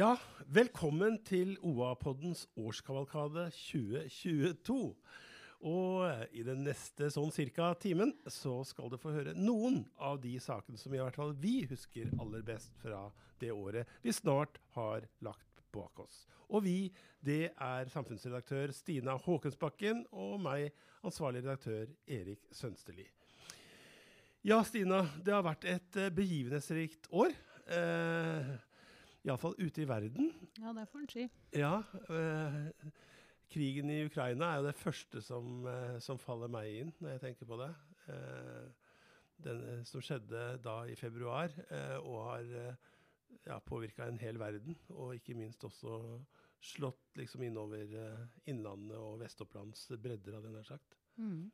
Ja, velkommen til OA-poddens årskavalkade 2022. Og i den neste sånn cirka timen så skal du få høre noen av de sakene som i hvert fall vi husker aller best fra det året vi snart har lagt bak oss. Og vi, det er samfunnsredaktør Stina Håkensbakken og meg, ansvarlig redaktør Erik Sønsterli. Ja, Stina, det har vært et begivenhetsrikt år. Eh, Iallfall ute i verden. Ja, det får en si. Ja. Eh, krigen i Ukraina er jo det første som, eh, som, faller meg inn når jeg tenker på det. Eh, den som skjedde da i februar, eh, og har ja, påvirka en hel verden. Og ikke minst også slått liksom innover Innlandet og Vest-Opplands bredder, hadde jeg nær sagt. Mm.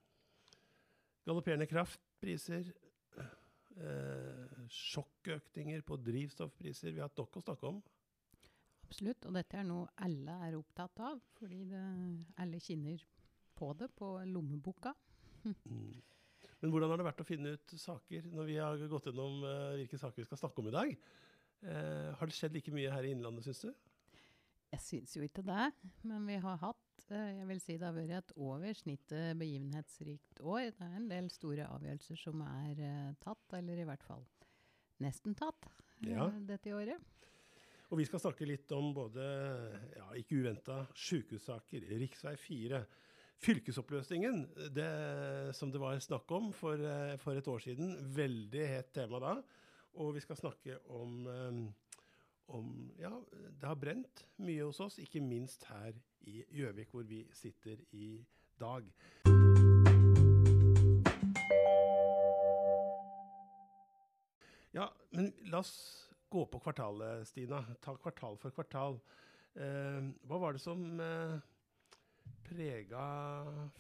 Galopperende kraftpriser, eh, sjokkøkninger på drivstoffpriser. Vi har hatt nok å snakke om. Absolutt, og dette er noe alle er opptatt av, fordi det, alle kjenner på det på lommeboka. mm. Men hvordan har det vært å finne ut saker, når vi har gått gjennom eh, hvilke saker vi skal snakke om i dag? Eh, har det skjedd like mye her i Innlandet, syns du? Jeg syns jo ikke det, men vi har hatt uh, jeg vil si det har vært et over snittet begivenhetsrikt år. Det er en del store avgjørelser som er tatt, eller i hvert fall nesten tatt, ja. dette året. Og vi skal snakke litt om både, ja, ikke uventa, sykehussaker, rv. 4. Fylkesoppløsningen, det, som det var snakk om for, eh, for, et år siden. Veldig hett tema da. Og vi skal snakke om, eh, om Ja, det har brent mye hos oss, ikke minst her i Gjøvik, hvor vi sitter i dag. Ja, men la oss gå på kvartalet, Stina. Ta kvartal for kvartal. Eh, hva var det som eh, prega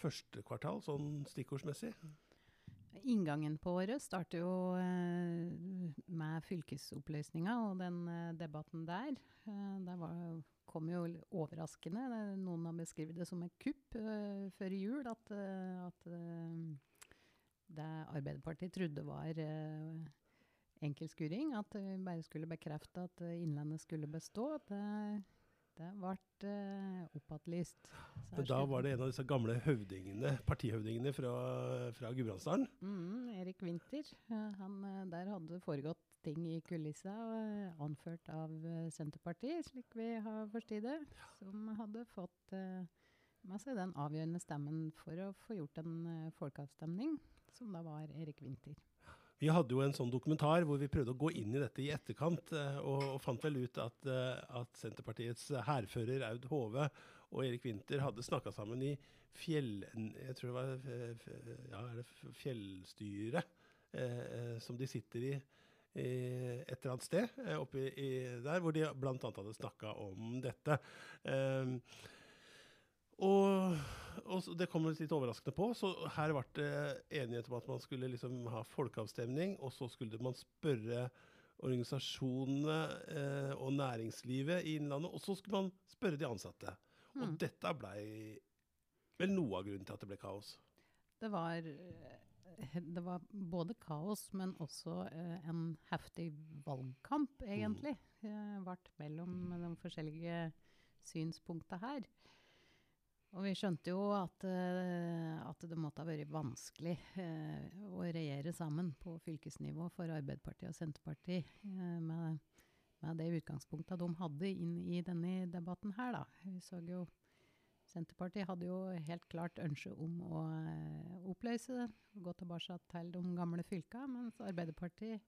første kvartal, sånn stikkordsmessig? Inngangen på året starter jo eh, med fylkesoppløsninga og den eh, debatten der. Eh, det var, kom jo overraskende. Noen har beskrevet det som et kupp før jul. At, at det Arbeiderpartiet trodde var enkeltskuring. At vi bare skulle bekrefte at Innlandet skulle bestå. Det, det ble uh, oppatlyst. Da var det en av disse gamle høvdingene, partihøvdingene fra, fra Gudbrandsdalen? Mm, Erik Winther. Han, der hadde det foregått ting i kulissa, anført av Senterpartiet, slik vi har forstått det, som hadde fått med seg den avgjørende stemmen for å få gjort en folkeavstemning, som da var Erik Winther. Vi hadde jo en sånn dokumentar hvor vi prøvde å gå inn i dette i etterkant, eh, og, og fant vel ut at, eh, at Senterpartiets hærfører Aud Hove og Erik Winther hadde snakka sammen i fjell... Jeg tror det var eh, ja, fjellstyret eh, som de sitter i, i et eller annet sted oppe i, der, hvor de bl.a. hadde snakka om dette. Eh, og, og, det kom litt overraskende på. Så her ble det enighet om at man skulle liksom ha folkeavstemning, og så skulle man spørre organisasjonene eh, og næringslivet i Innlandet, og så skulle man spørre de ansatte. Mm. Og dette blei vel noe av grunnen til at det ble kaos? Det var, eh, det var både kaos, men også eh, en heftig valgkamp, egentlig. Mm. ble mellom de forskjellige synspunkta her. Og vi skjønte jo at, uh, at det måtte ha vært vanskelig uh, å regjere sammen på fylkesnivå for Arbeiderpartiet og Senterpartiet uh, med, med, det utgangspunktet de hadde inn i denne debatten her. Da. Vi så jo Senterpartiet hadde jo helt klart ønske om å oppløse det, gå tilbake til de gamle fylka, mens Arbeiderpartiet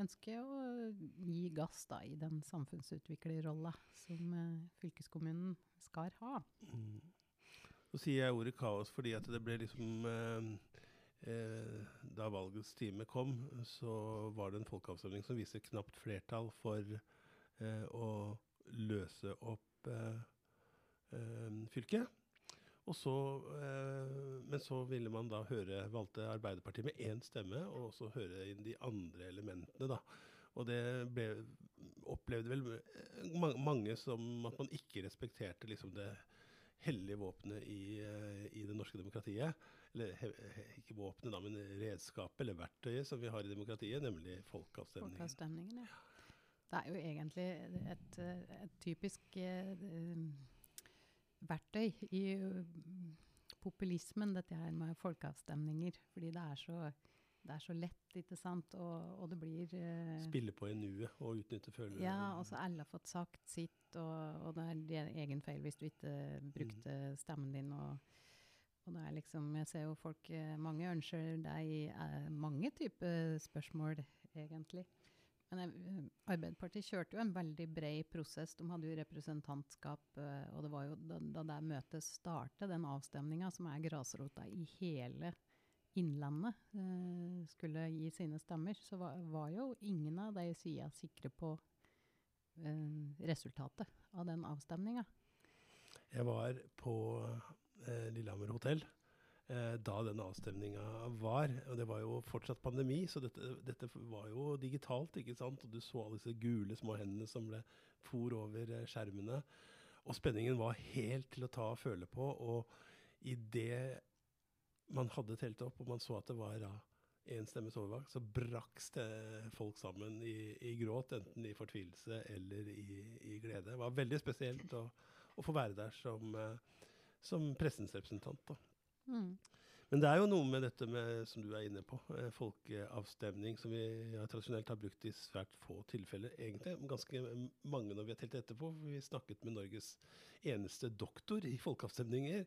ønsker å gi gass da, i den samfunnsutviklerrolla som fylkeskommunen skal ha. Mm. Så sier jeg ordet kaos fordi at det ble liksom eh, eh, Da valgets time kom, så var det en folkeavstemning som viste knapt flertall for eh, å løse opp eh, eh, fylket. Og så, eh, men så ville man da høre, valgte Arbeiderpartiet med én stemme, og også høre inn de andre elementene. da. Og det ble, opplevde vel mange som at man ikke respekterte liksom det hellige våpenet i, eh, i, det norske demokratiet. Eller he, ikke våpenet, da, men redskapet eller verktøyet som vi har i demokratiet, nemlig folkeavstemningen. folkeavstemningen ja. Det er jo egentlig et, et typisk eh, verktøy i populismen, dette her med folkeavstemninger. Fordi det er så, det er så lett, ikke sant? Og, og det blir eh, Spille på i nuet og utnytte følelser. Ja, og så alle har fått sagt sitt, og, og det er din egen feil hvis du ikke brukte stemmen din. Og, og det er liksom Jeg ser jo folk eh, Mange ønsker deg eh, mange typer spørsmål, egentlig. Men eh, Arbeiderpartiet kjørte jo en veldig bred prosess. De hadde jo representantskap, og det var jo da, da det møtet startet, den avstemninga som er grasrota i hele Innlandet, eh, skulle gi sine stemmer, så var, var jo ingen av de sida sikre på eh, resultatet av den avstemninga. Jeg var på eh, Lillehammer hotell eh, da den avstemninga var. Og det var jo fortsatt pandemi, så dette, dette var jo digitalt. ikke sant? Og du så alle disse gule små hendene som ble for over eh, skjermene. Og spenningen var helt til å ta og føle på. Og idet man hadde telt opp, og man så at det var da én stemmes overvalg, så brakk folk sammen i, i, gråt, enten i fortvilelse eller i, i, glede. Det var veldig spesielt å, å få være der som, eh, som pressens representant. Mm. Men det er jo noe med dette med, som du er inne på, eh, folkeavstemning, som vi ja, tradisjonelt har brukt i svært få tilfeller. Egentlig ganske mange når vi har telt etterpå. Vi snakket med Norges eneste doktor i folkeavstemninger.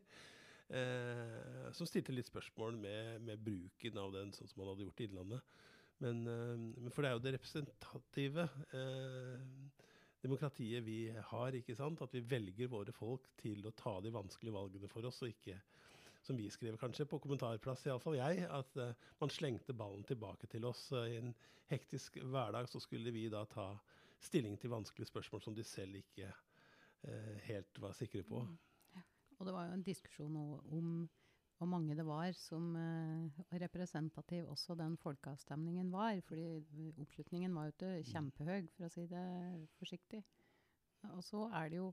Eh, som stilte litt spørsmål med, med, bruken av den, sånn som man hadde gjort i Innlandet. Men, eh, for det er jo det representative eh, demokratiet vi har, ikke sant? At vi velger våre folk til å ta de vanskelige valgene for oss, og ikke som vi skrev kanskje på kommentarplass, iallfall jeg, at uh, man slengte ballen tilbake til oss. Uh, I en hektisk hverdag så skulle vi da ta stilling til vanskelige spørsmål som de selv ikke uh, helt var sikre på. Mm. Og det var jo en diskusjon om hvor mange det var som uh, representativ også den folkeavstemningen var. fordi oppslutningen var jo ikke mm. kjempehøy, for å si det forsiktig. Og så er det jo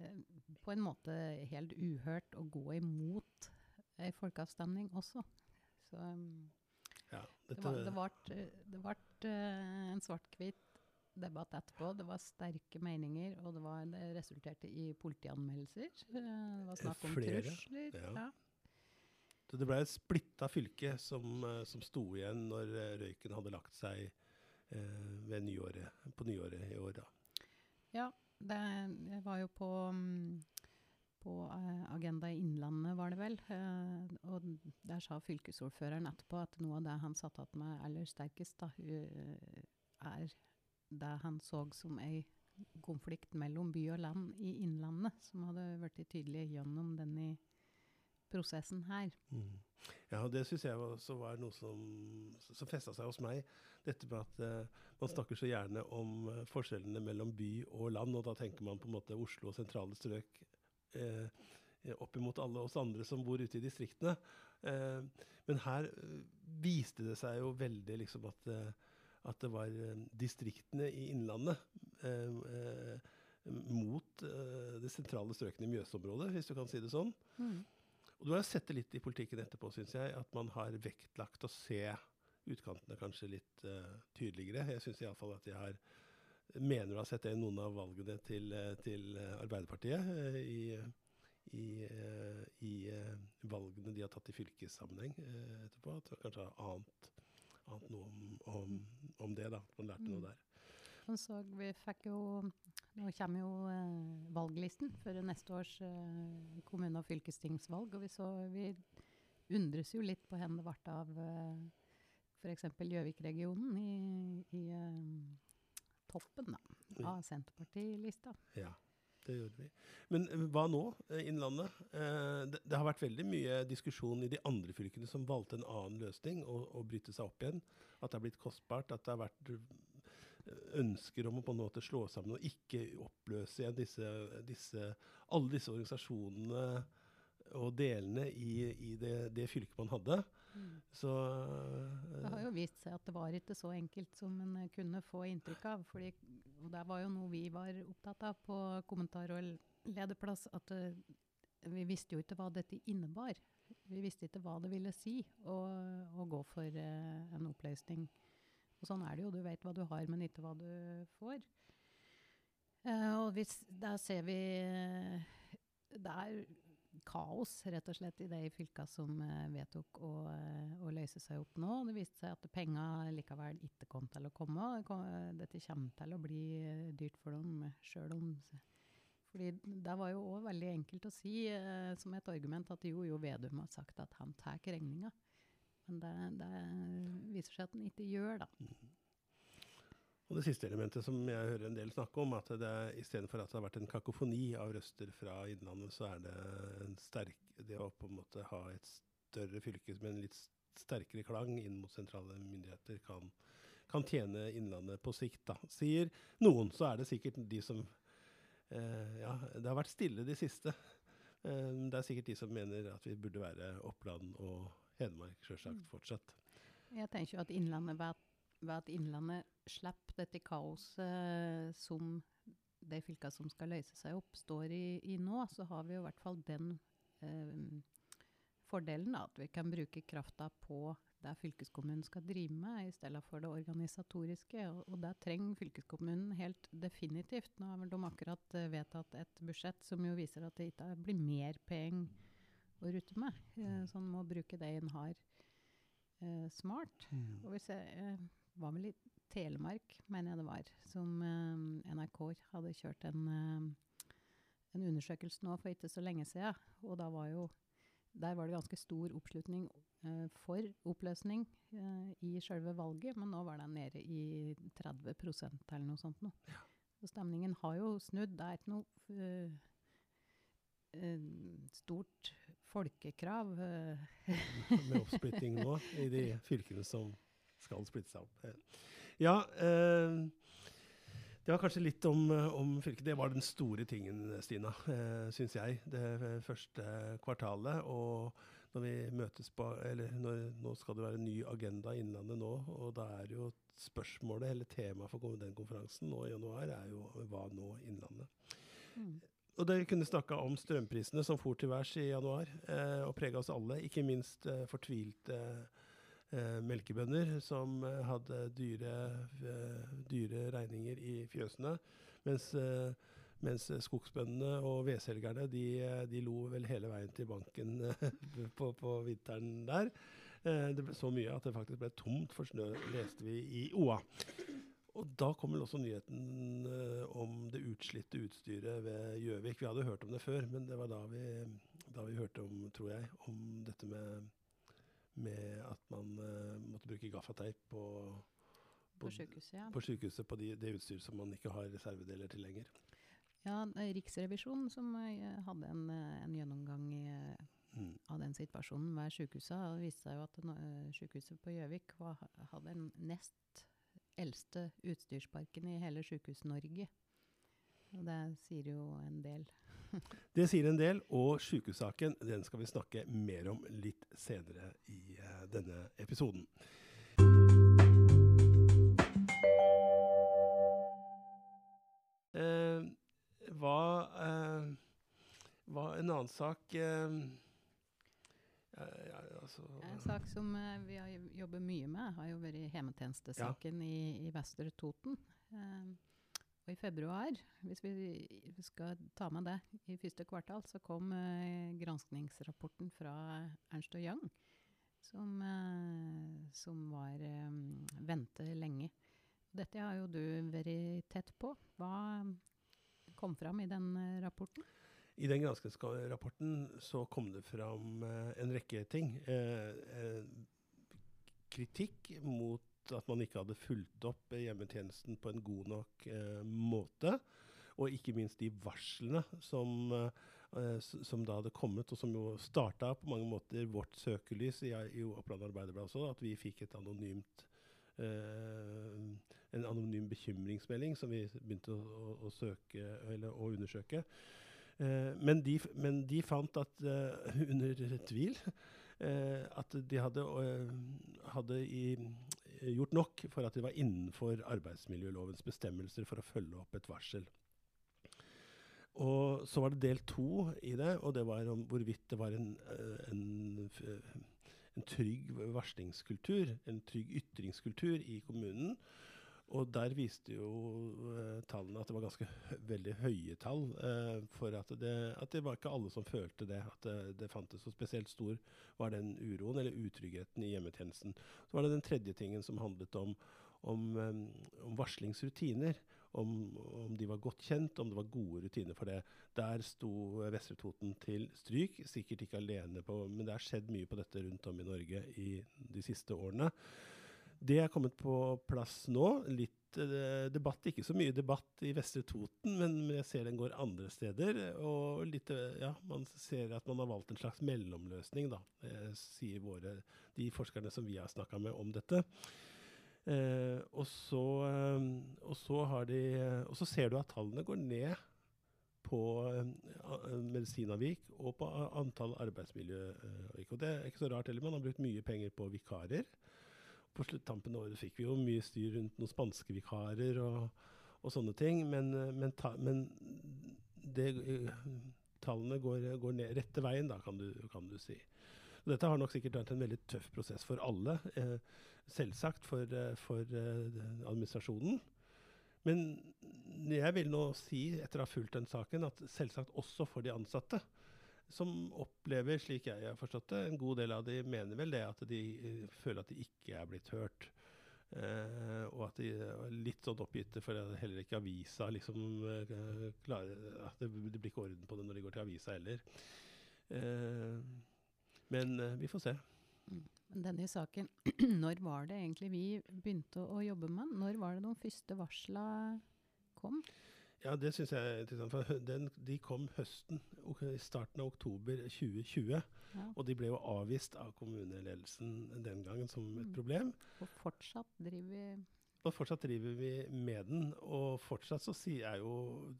uh, på en måte helt uhørt å gå imot ei folkeavstemning også. Så um, ja, det, var, det ble, det uh, en svart-hvit debatt etterpå. Det var sterke meninger, og det, var, det resulterte i politianmeldelser. Eh, det var snakk om Flere, trusler. Ja. Så det ble et splitta fylke som, eh, som sto igjen når eh, røyken hadde lagt seg eh, nyåret, på nyåret i år. Da. Ja, det, jeg var jo på, mm, på Agenda i Innlandet, var det vel. Og der sa fylkesordføreren etterpå at noe av det han satt igjen med aller sterkest, da, er det han så som ei konflikt mellom by og land i Innlandet, som hadde blitt tydelig gjennom denne prosessen her. Mm. Ja, og det syns jeg også var noe som, som festa seg hos meg. Dette med at uh, man snakker så gjerne om uh, forskjellene mellom by og land, og da tenker man på en måte Oslo og sentrale strøk uh, opp imot alle oss andre som bor ute i distriktene. men her viste det seg jo veldig liksom at at det var eh, distriktene i Innlandet eh, eh, mot det sentrale strøkene i Mjøsområdet, hvis du kan si det sånn. Mm. Og du har sett det litt i politikken etterpå, syns jeg, at man har vektlagt å se utkantene kanskje litt uh, tydeligere. Jeg syns iallfall at jeg har mener du har sett det i noen av valgene til, til Arbeiderpartiet uh, i, i, uh, i valgene de har tatt i fylkessammenheng etterpå. At kanskje har annet annet noe om, om, om, det. da, Man lærte noe mm. der. Og så vi fikk jo Nå kommer jo eh, valglisten for neste års eh, kommune- og fylkestingsvalg. Og vi, så, vi undres jo litt på hvor det ble av eh, f.eks. Gjøvik-regionen i, i eh, toppen da, av Senterparti-lista. Ja det gjorde vi. Men eh, hva nå, eh, Innlandet? Eh, det, det, har vært veldig mye diskusjon i de andre fylkene som valgte en annen løsning, å bryte seg opp igjen. At det har blitt kostbart. At det har vært ønsker om å på en måte slå sammen og ikke oppløse igjen disse, disse, alle disse organisasjonene og delene i, i det, det, fylket man hadde. Mm. Så Det har jo vist seg at det var ikke så enkelt som en kunne få inntrykk av. Fordi, og det var jo noe vi var opptatt av på kommentar- og lederplass, at uh, vi visste jo ikke hva dette innebar. Vi visste ikke hva det ville si å, å gå for en oppløsning Og sånn er det jo. Du vet hva du har, men ikke hva du får. Eh, og hvis, der ser vi eh, Det er kaos, rett og slett, i de fylka som eh, vedtok å, eh, å løse seg opp nå. Det viste seg at penga likevel ikke kom til å komme. Det dette kommer til å bli eh, dyrt for dem, sjøl om fordi Det var jo òg veldig enkelt å si eh, som et argument at jo, jo, Vedum har sagt at han tar regninga. Men det, det, viser seg at han ikke gjør det. Og det siste elementet som jeg hører en del snakke om, at det istedenfor at det har vært en kakofoni av røster fra Innlandet, så er det en sterk, det å på en måte ha et større fylke med en litt sterkere klang inn mot sentrale myndigheter kan, kan tjene Innlandet på sikt, da. Sier noen, så er det sikkert de som eh, Ja, det har vært stille de siste. Eh, det er sikkert de som mener at vi burde være Oppland og Hedmark, sjølsagt, Mm. fortsatt. Jeg tenker jo at Innlandet har at, ved at Innlandet slipper dette kaoset som de fylka som skal løse seg opp, står i, i nå, så har vi i hvert fall den eh, fordelen da, at vi kan bruke krafta på det fylkeskommunen skal drive med, i stedet for det organisatoriske. Og, og det trenger fylkeskommunen helt definitivt. Nå har vel de akkurat eh, vedtatt et budsjett som jo viser at det ikke blir mer penger å rutte med. Eh, så en må bruke det en har eh, smart. Og hvis jeg eh, var vel i Telemark, mener jeg det var, som eh, NRK hadde kjørt en, eh, en undersøkelse nå for ikke så lenge siden. Og da var jo, der var det ganske stor oppslutning eh, for oppløsning i selve valget, men nå var det nede i 30% eller noe sånt. Nå. Så stemningen har jo snudd. Det er ikke noe stort folkekrav. med oppsplitting nå i de fylkene som skal splitte seg opp. Ja, eh, det var kanskje litt om, eh, om fylket. Det var den store tingen, Stina, eh, syns jeg. Det første kvartalet. Og når vi møtes på Eller når, nå skal det være en ny agenda i Innlandet nå, og da er jo spørsmålet, eller temaet for den konferansen nå i januar, er jo hva nå Innlandet? mm. Og dere kunne snakka om strømprisene som for til værs i januar, eh, og prega oss alle. Ikke minst eh, fortvilte eh, melkebønder som eh, hadde dyre, eh, dyre regninger i fjøsene. Mens, eh, mens skogsbøndene og vedselgerne de, eh, de lo vel hele veien til banken eh, på, på vinteren der. Eh, det ble så mye at det faktisk ble tomt for snø, leste vi i OA. Og da kom vel også nyheten eh, om det utslitte utstyret ved Gjøvik. Vi hadde hørt om det før, men det var da vi, da vi hørte om, tror jeg, om dette med, med at man uh, måtte bruke gaffateip på, På sykehuset, ja. på sykehuset på de, det utstyret som man ikke har reservedeler til lenger. Ja, eh, Riksrevisjonen som eh, hadde en, en gjennomgang i, Mm. av den situasjonen ved sykehuset, det viste seg jo at eh, sykehuset på Gjøvik hadde den nest eldste utstyrsparken i hele Sykehus-Norge. Og det sier jo en del. Det sier en del, og sykehussaken den skal vi snakke mer om litt senere i eh, denne episoden. Eh, hva, eh, hva en annen sak eh, ja, ja, altså, En sak som eh, vi har jo- jobber mye med, har jo vært hjemmetjenestesaken i, i Vestre Toten. Eh, og i februar, hvis vi skal ta med det, i første kvartal så kom eh, granskningsrapporten fra Ernst og Young, som, eh, som var eh, vente lenge. Dette har jo du vært tett på. Hva kom fram i den rapporten? I den granskingsrapporten så kom det fram en rekke ting. Kritikk mot at man ikke hadde fulgt opp hjemmetjenesten på en god nok eh, måte. Og ikke minst de varslene som, eh, som da hadde kommet, og som jo starta på mange måter vårt søkelys i, i Oppland Arbeiderblad også, at vi fikk et anonymt Uh, en anonym bekymringsmelding som vi begynte å, å, å søke eller å undersøke. Uh, men, de, men de fant at uh, under tvil at de hadde, hadde i, gjort nok for at de var innenfor arbeidsmiljølovens bestemmelser for å følge opp et varsel. Og så var det del to i det, og det var om hvorvidt det var en, eh, en, en trygg varslingskultur, en trygg ytringskultur i kommunen. Og der viste jo uh, tallene at det var ganske veldig høye tall. Uh, for at det, at det, var ikke alle som følte det. At det, det fantes. så spesielt stor var den uroen, eller utryggheten, i hjemmetjenesten. Så var det den tredje tingen som handlet om, om, um, om varslingsrutiner. Om, om, de var godt kjent, om det var gode rutiner for det. Der sto Vestre Toten til stryk, sikkert ikke alene på, men det har skjedd mye på dette rundt om i Norge i de siste årene. Det er kommet på plass nå. Litt eh, debatt, ikke så mye debatt i Vestre Toten, men jeg ser den går andre steder. Og litt, eh, ja, man ser at man har valgt en slags mellomløsning, da, eh, sier våre, de forskerne som vi har snakka med om dette. Eh, og, så, eh, og, så de, og, så, ser du at tallene går ned på eh, medisinavvik og på antall arbeidsmiljøavvik. Og det er ikke så rart heller. Man har brukt mye penger på vikarer på sluttampen av året fikk vi jo mye styr rundt noen spanske vikarer og, og sånne ting. Men, men, ta, men det, tallene går, går ned, rette veien, da, kan du, kan du si. Og dette har nok sikkert vært en veldig tøff prosess for alle. Eh, selvsagt for, for eh, administrasjonen. Men jeg vil nå si, etter å ha fulgt den saken, at selvsagt også for de ansatte som opplever, slik jeg har forstått det, en god del av de mener vel det at de uh, føler at de ikke er blitt hørt. Uh, og at de er litt sånn oppgitte for at heller ikke avisa liksom uh, klarer At det, det, blir ikke orden på det når de går til avisa heller. men vi får se. Mm. Denne saken, når var det egentlig vi begynte å jobbe med den? Når var det de første varsla kom? Ja, det syns jeg er interessant. For den, de kom høsten, i starten av oktober 2020. Ja. Og de ble jo avvist av kommuneledelsen den gangen som et mm. problem. Og fortsatt driver vi Og fortsatt driver vi med den. Og fortsatt så sier jeg jo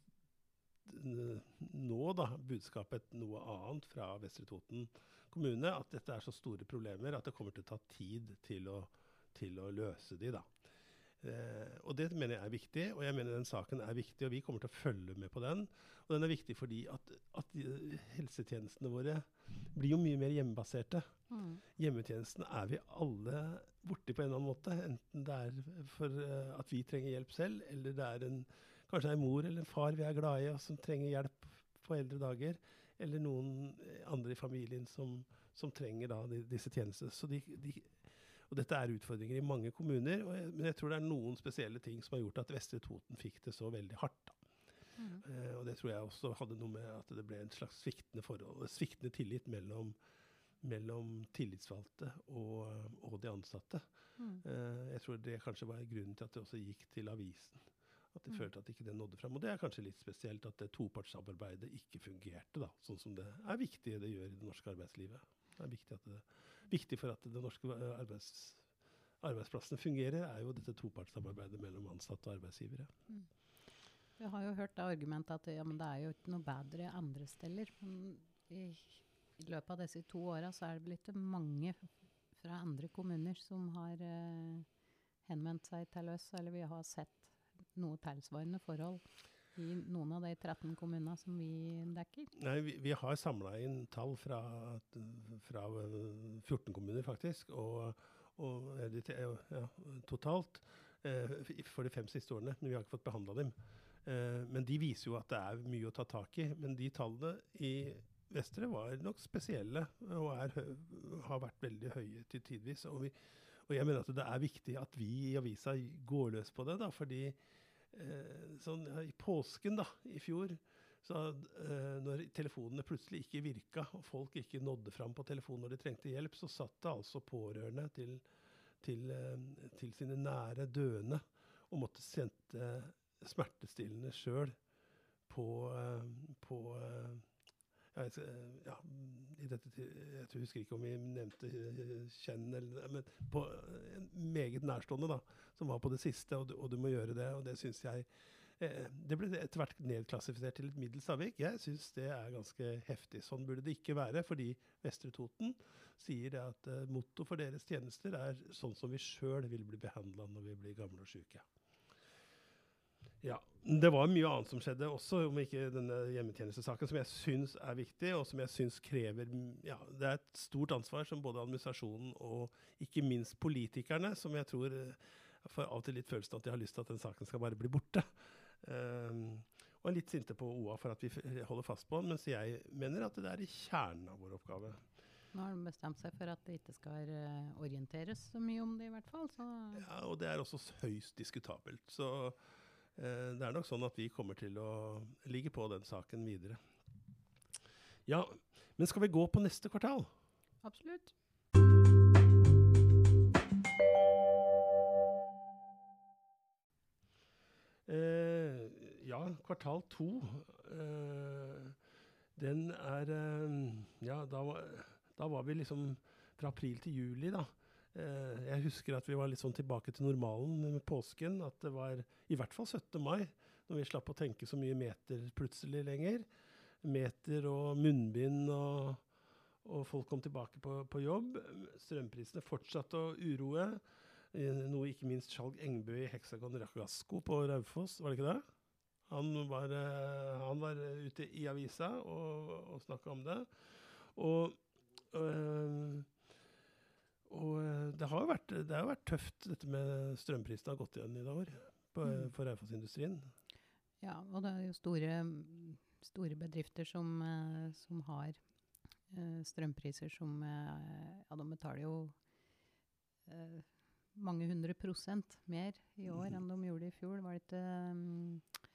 nå da, budskapet noe annet fra Vestre Toten kommune. At dette er så store problemer at det kommer til å ta tid til å, til å løse de da. Eh, og det mener jeg er viktig, og jeg mener den saken er viktig, og vi kommer til å følge med på den. Og den er viktig fordi at, at helsetjenestene våre blir jo mye mer hjemmebaserte. Mm. Hjemmetjenesten er vi alle borti på en eller annen måte. Enten det er for uh, at vi trenger hjelp selv, eller det er en, kanskje en mor eller en far vi er glad i, og som trenger hjelp på eldre dager. Eller noen andre i familien som, som trenger da, de, disse tjenestene. Så de, de og dette er utfordringer i mange kommuner, jeg, men jeg tror det er noen spesielle ting som har gjort at Vestre Toten fikk det så veldig hardt. Mm. Uh, og det tror jeg også hadde noe med at det ble en slags sviktende forhold, sviktende tillit mellom, mellom tillitsvalgte og, og, de ansatte. Mm. Uh, jeg tror det kanskje var grunnen til at det også gikk til avisen. At de mm. følte at ikke det nådde fram. Og det er kanskje litt spesielt at det topartssamarbeidet ikke fungerte, da, sånn som det er viktig det gjør i det norske arbeidslivet. Det er viktig, at det, viktig for at det norske arbeids, arbeidsplassene fungerer, er jo dette topartssamarbeidet mellom ansatte og arbeidsgivere. Mm. Vi har jo hørt det argumentet at ja, det er jo ikke noe bedre andre steder. Men i, i løpet av disse to åra så er det blitt mange fra andre kommuner som har eh, henvendt seg til oss, eller vi har sett noe tilsvarende forhold i noen av de 13 kommunene som vi dekker? Nei, Vi, vi har samla inn tall fra, fra, 14 kommuner, faktisk. Og, og ja, totalt eh, for de fem siste årene. Men vi har ikke fått behandla dem. Eh, men de viser jo at det er mye å ta tak i. Men de tallene i Vestre var nok spesielle og er, har vært veldig høye til tidvis. Og, vi, og jeg mener at det er viktig at vi i avisa går løs på det. da, fordi sånn, ja, I påsken da, i fjor, så eh, når telefonene plutselig ikke virka, og folk ikke nådde fram på telefonen når de trengte hjelp, så satt det altså pårørende til, til, eh, til sine nære døende og måtte sende smertestillende sjøl på, eh, på eh, ja, dette, jeg husker ikke om vi nevnte Kjenn, eller, men på en meget nærstående da, som var på det siste, og du, og du må gjøre det. og Det syns jeg eh, Det ble etter hvert nedklassifisert til et middels avvik. Jeg syns det er ganske heftig. Sånn burde det ikke være, fordi Vestre Toten sier det at eh, motto for deres tjenester er sånn som vi sjøl vil bli behandla når vi blir gamle og sjuke. Ja. Det var mye annet som skjedde også, om ikke denne hjemmetjenestesaken, som jeg syns er viktig, og som jeg syns krever ja, Det er et stort ansvar som både administrasjonen og ikke minst politikerne, som jeg tror får av og til litt følelsen at de har lyst til at den saken skal bare bli borte. Um, og er litt sinte på OA for at vi holder fast på den, mens jeg mener at det er i kjernen av vår oppgave. Nå har de bestemt seg for at det ikke skal uh, orienteres så mye om det, i hvert fall. Så. Ja, og det er også høyst diskutabelt. Så det er nok sånn at vi kommer til å ligge på den saken videre. Ja, men skal vi gå på neste kvartal? Absolutt. Eh, ja, kvartal to. den er Ja, da var da var vi liksom fra april til juli, da. Eh, jeg husker at vi var litt sånn tilbake til normalen med påsken. At det var i hvert fall 17. mai, når vi slapp å tenke så mye meter plutselig lenger. Meter og munnbind og, og folk kom tilbake på, på, jobb. Strømprisene fortsatte å uroe. Eh, noe ikke minst Skjalg Engbø i Hexagon Ragasko på Raufoss, var det ikke det? Han var, eh, han var ute i avisa og, og snakka om det. Og Uh, og eh, det har jo vært, det har vært tøft, dette med strømprisene har gått igjen i dag på, mm. for Raufoss-industrien. Ja, og det er jo store, store bedrifter som, uh, som har uh, strømpriser som Ja, de betaler jo mange hundre prosent mer i år mm. enn de gjorde i fjor. Var det ikke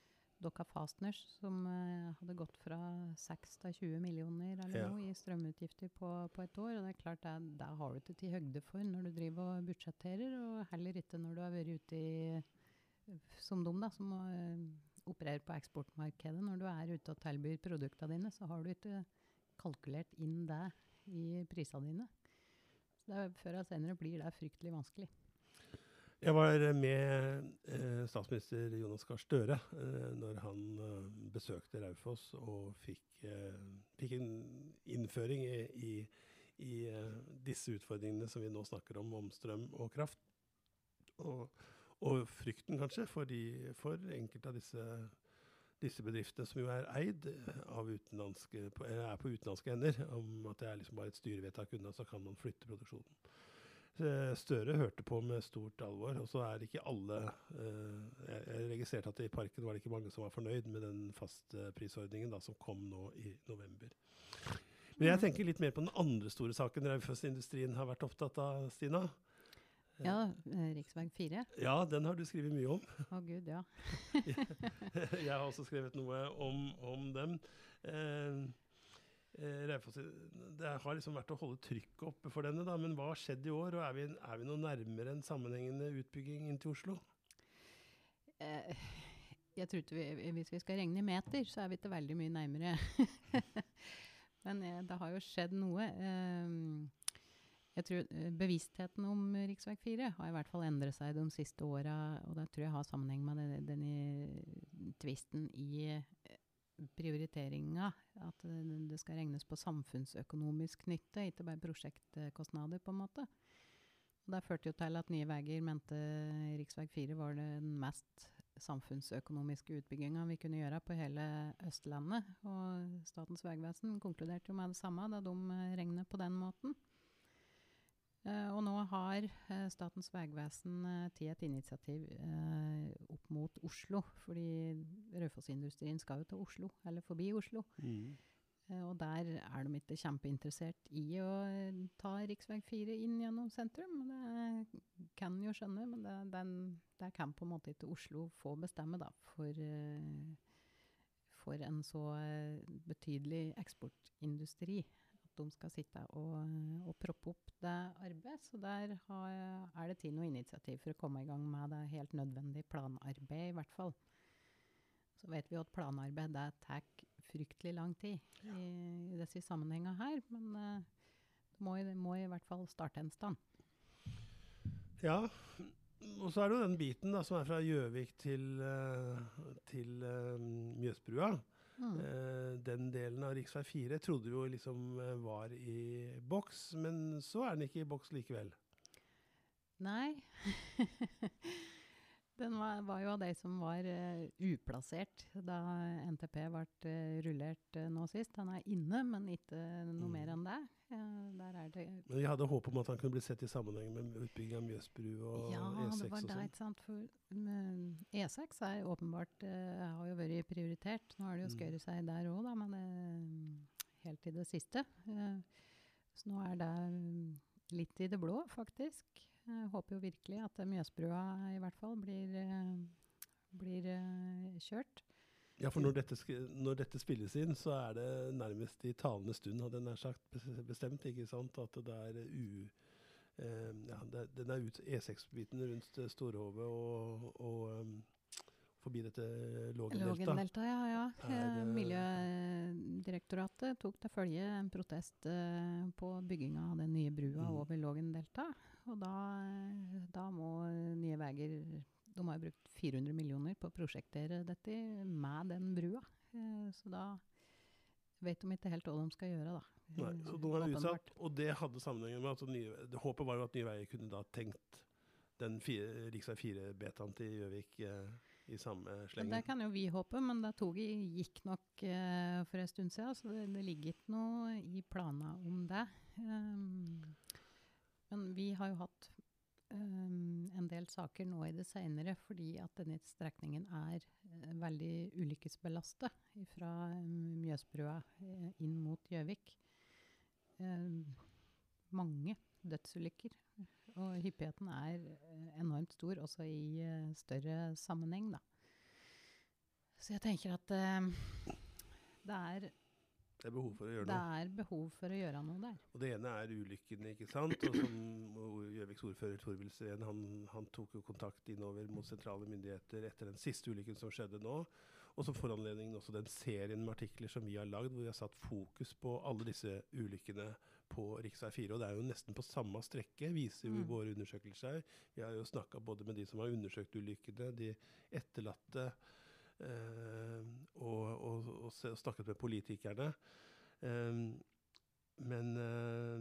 Dokka Fastners, som uh, hadde gått fra 6 til 20 millioner eller ja. noe i strømutgifter på, på, et år. Og det er klart, det, det har du ikke til høgde for når du driver og budsjetterer, og heller ikke når du har vært ute i som de, da, som uh, opererer på eksportmarkedet. Når du er ute og tilbyr produktene dine, så har du ikke kalkulert inn det i prisene dine. Så det, før eller senere blir det fryktelig vanskelig. Jeg var med eh, statsminister Jonas Gahr Støre eh, når han eh, besøkte Raufoss og fikk, fikk, en innføring i, i, disse utfordringene som vi nå snakker om, om strøm og kraft. Og, og frykten kanskje for, de, for enkelte av disse, disse, bedriftene som jo er eid av utenlandske, er på utenlandske hender, om at det er liksom bare et styrevedtak unna, så kan man flytte produksjonen. Eh, Støre hørte på med stort alvor. Og så er ikke alle uh, Jeg registrerte at i parken var det ikke mange som var fornøyd med den fastprisordningen som kom nå i november. Men jeg tenker litt mer på den andre store saken Raufoss-industrien har vært opptatt av, Stina. Ja, eh, rv. 4. Ja, den har du skrevet mye om. Å oh, gud, ja. jeg har også skrevet noe om, om dem. Eh, Eh, Raufoss Det har liksom vært å holde trykket oppe for denne, da. Men hva har skjedd i år? Og er vi, er vi noe nærmere en sammenhengende utbygging inn til Oslo? Eh, jeg tror ikke vi, Hvis vi skal regne i meter, så er vi ikke veldig mye nærmere. Men eh, det har jo skjedd noe. Eh, jeg tror eh, Bevisstheten om rv. 4 har i hvert fall endret seg de siste åra. Og det tror jeg har sammenheng med denne, denne tvisten i prioriteringa. At det skal regnes på samfunnsøkonomisk nytte, ikke bare prosjektkostnader, på en måte. Det førte jo til at Nye Veier mente rv. 4 var den mest samfunnsøkonomiske utbygginga vi kunne gjøre på hele Østlandet. Og Statens vegvesen konkluderte jo med det samme da de regnet på den måten. Uh, og nå har uh, Statens vegvesen uh, tatt et initiativ opp mot Oslo. Fordi Raufoss-industrien skal jo til Oslo, eller forbi Oslo. Mm. og der er de ikke kjempeinteressert i å ta rv. 4 inn gjennom sentrum. Det kan jo skjønne, men det, den, det kan på en måte ikke Oslo få bestemme da, for, for en så betydelig eksportindustri de skal sitte og, og proppe opp det arbeidet. Så der har, er det til noe initiativ for å komme i gang med det helt nødvendige planarbeidet, i hvert fall. Så vet vi at planarbeid det tar fryktelig lang tid i, i disse sammenhengene her. Men uh, det må, må, i hvert fall starte en stand. Ja, og så er det jo den biten da, som er fra Gjøvik til, uh, til uh, Mjøsbrua. Mm. Uh, den delen av rv. 4 trodde vi jo liksom uh, var i boks, men så er den ikke i boks likevel. Nei. Den var, var jo av de som var uh, uplassert da NTP ble eh, rullert uh, nå sist. Han er inne, men ikke noe Mm. mer enn det. Eh, der er det Men vi hadde håp om at han kunne bli sett i sammenheng med utbygging av Mjøsbru og Ja, E6 det var Ja, det, sånn. sant. For men E6 er åpenbart uh, har jo vært prioritert. Nå har det jo Mm. seg der òg, da, men helt i det siste. Så nå er det mm, litt i det blå, faktisk. Jeg håper jo virkelig at Mjøsbrua i hvert fall blir, eh, blir eh, kjørt. Ja, for når dette, når dette spilles inn, så er det nærmest i talende stund, hadde jeg nær sagt, bestemt, ikke sant? At det er u... Eh, ja, det, den er ut E6-biten rundt Storhove og, og um, forbi dette Lågendeltaet. Lågendelta, ja. ja. Er, Eh, Miljødirektoratet tok til følge en protest eh, på bygginga av den nye brua Mm. over Lågendeltaet. Og da, eh, da må Nye Veier De har jo brukt 400 millioner på å prosjektere dette med den brua. Så da vet de ikke helt hva de skal gjøre, da. Nei, så er det utsatt, og det hadde sammenheng med at nye, håpet var jo at Nye Veier kunne da tenkt den rv. 4-betaen til Gjøvik eh, i samme slengen. Det kan jo vi håpe, men det toget gikk nok eh, for en stund siden, så det, det ligger ikke noe i planene om det. Um, men vi har jo hatt um, en del saker nå i det senere, fordi at denne strekningen er uh, veldig ulykkesbelastet fra um, Mjøsbrua uh, inn mot Gjøvik. Uh, mange dødsulykker. Og hyppigheten er eh, enormt stor, også i eh, større sammenheng, da. Så jeg tenker at uh, det, er, Det er behov for å gjøre det noe. er behov for å gjøre noe der. Og det ene er ulykkene, ikke sant. Og som Gjøviks ordfører Torvild Sveen, han, han tok jo kontakt innover mot sentrale myndigheter etter den siste ulykken som skjedde nå. Og som foranledningen også den serien med artikler som vi har lagd, hvor vi har satt fokus på alle disse ulykkene på rv. 4. Og det er jo nesten på samme strekke, viser jo Mm. våre undersøkelser. Vi har jo snakka både med de som har undersøkt ulykkene, de etterlatte, eh, og, og, og, og snakket med politikerne. Eh, men, eh,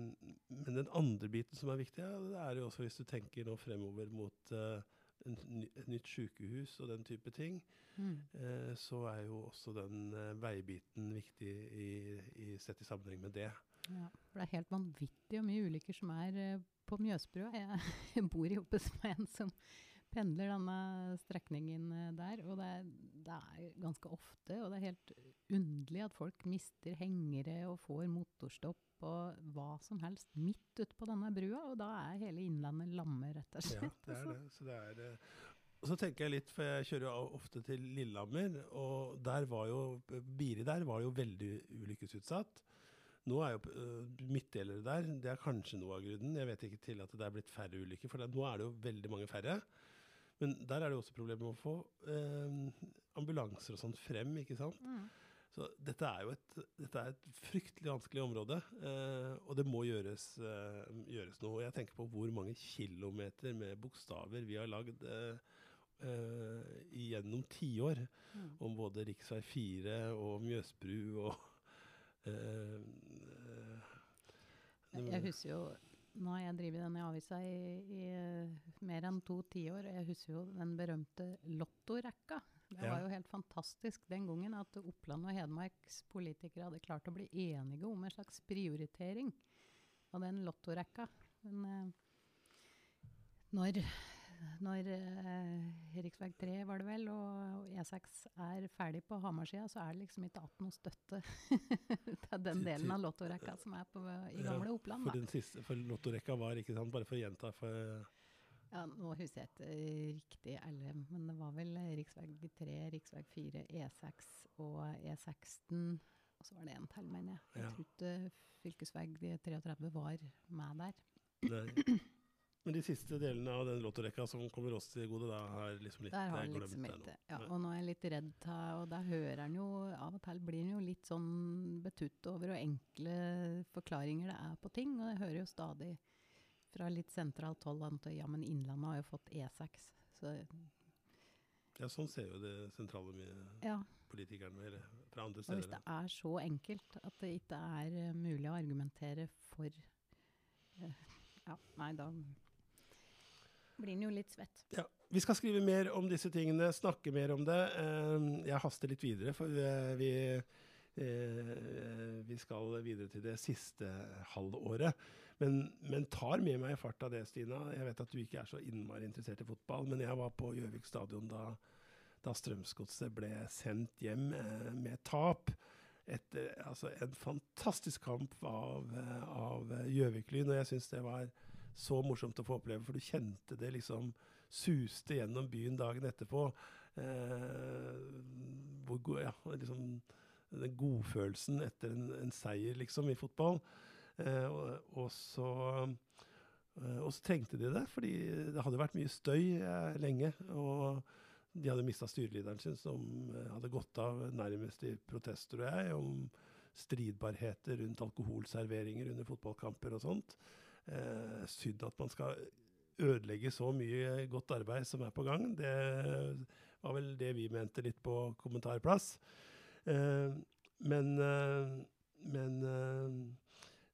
men den andre biten som er viktig, ja, det er jo også hvis du tenker nå fremover mot eh, et nytt sykehus og den type ting, Mm. eh, så er jo også den eh, veibiten viktig i, i, sett i sammenheng med det. Ja, for det er helt vanvittig hvor mye ulykker som er eh, på Mjøsbrua. Jeg bor i med en som pendler denne strekningen eh, der, og det er, det er ganske ofte, og det er helt underlig at folk mister hengere og får motorstopp og hva som helst midt ute på denne brua, og da er hele Innlandet lamme, rett og slett. Ja, det er altså. det. Så det er, det. og så tenker jeg litt, for jeg kjører jo ofte til Lillehammer, og der var jo, Biri der var jo veldig ulykkesutsatt. Nå er jo uh, midtdelere der, det er kanskje noe av grunnen. Jeg vet ikke til at det er blitt færre ulykker, for det, nå er det jo veldig mange færre. Men der er det jo også problemer med å få eh, ambulanser og sånt frem, ikke sant. Mm. Så dette er jo et, dette er et fryktelig vanskelig område, eh, og det må gjøres, eh, gjøres noe. Og jeg tenker på hvor mange kilometer med bokstaver vi har lagd eh, eh, gjennom tiår Mm. om både rv. 4 og Mjøsbru og eh, eh, Jeg jeg husker jo Nå har jeg drevet denne avisa i, i eh, mer enn to tiår, jeg husker jo den berømte lottorekka. Det Ja. var jo helt fantastisk den gangen at Oppland og Hedmarks politikere hadde klart å bli enige om en slags prioritering av den lottorekka. Men eh, når, når eh, rv. 3 var det vel, og, og E6 er ferdig på Hamarsida, så er det liksom ikke igjen noe støtte til den delen av lottorekka som er på, i gamle Oppland. For den siste, for lottorekka var, ikke sant, bare for å gjenta for, Ja, nå husker jeg ikke riktig alle, men det var vel rv. 3, rv. 4, E6 og E16. Og så var det en til, mener jeg. Jeg Ja. trodde fv. 33 var med der. Nei. Men de siste delene av den lottorekka som kommer oss til gode, da har liksom litt Der har han liksom det ikke ja, Og nå er jeg litt redd Og da hører han jo Av og til blir han jo litt sånn betutt over hvor enkle forklaringer det er på ting. Og jeg hører jo stadig fra litt sentralt hold at ja, men Innlandet har jo fått E6. Så Ja, sånn ser jo det sentrale med ja. politikerne eller fra andre Og hvis det er så enkelt at det ikke er eh, mulig å argumentere for eh, Ja, nei, da blir en jo litt svett. vi skal skrive mer om disse tingene, snakke mer om det. Eh, jeg haster litt videre, for eh, vi, eh, vi skal videre til det siste halvåret. Men, men tar med meg fart av det, Stina. Jeg vet at du ikke er så innmari interessert i fotball, men jeg var på Gjøvik stadion da, da Strømsgodset ble sendt hjem eh, med tap. Etter altså, en fantastisk kamp av Gjøvik-Lyn, og jeg syns det var så morsomt å få oppleve, for du kjente det liksom suste gjennom byen dagen etterpå. Eh, hvor, ja, liksom, den godfølelsen etter en, en, seier, liksom, i fotball. Eh, og, og, så, eh, og, så trengte de det, fordi det hadde vært mye støy eh, lenge. Og de hadde mista styrelederen sin, som eh, hadde gått av nærmest i protest, tror jeg, om stridbarheter rundt alkoholserveringer under fotballkamper og sånt. Eh, synd at man skal ødelegge så mye godt arbeid som er på gang. Det var vel det vi mente litt på kommentarplass. Eh, men, eh, men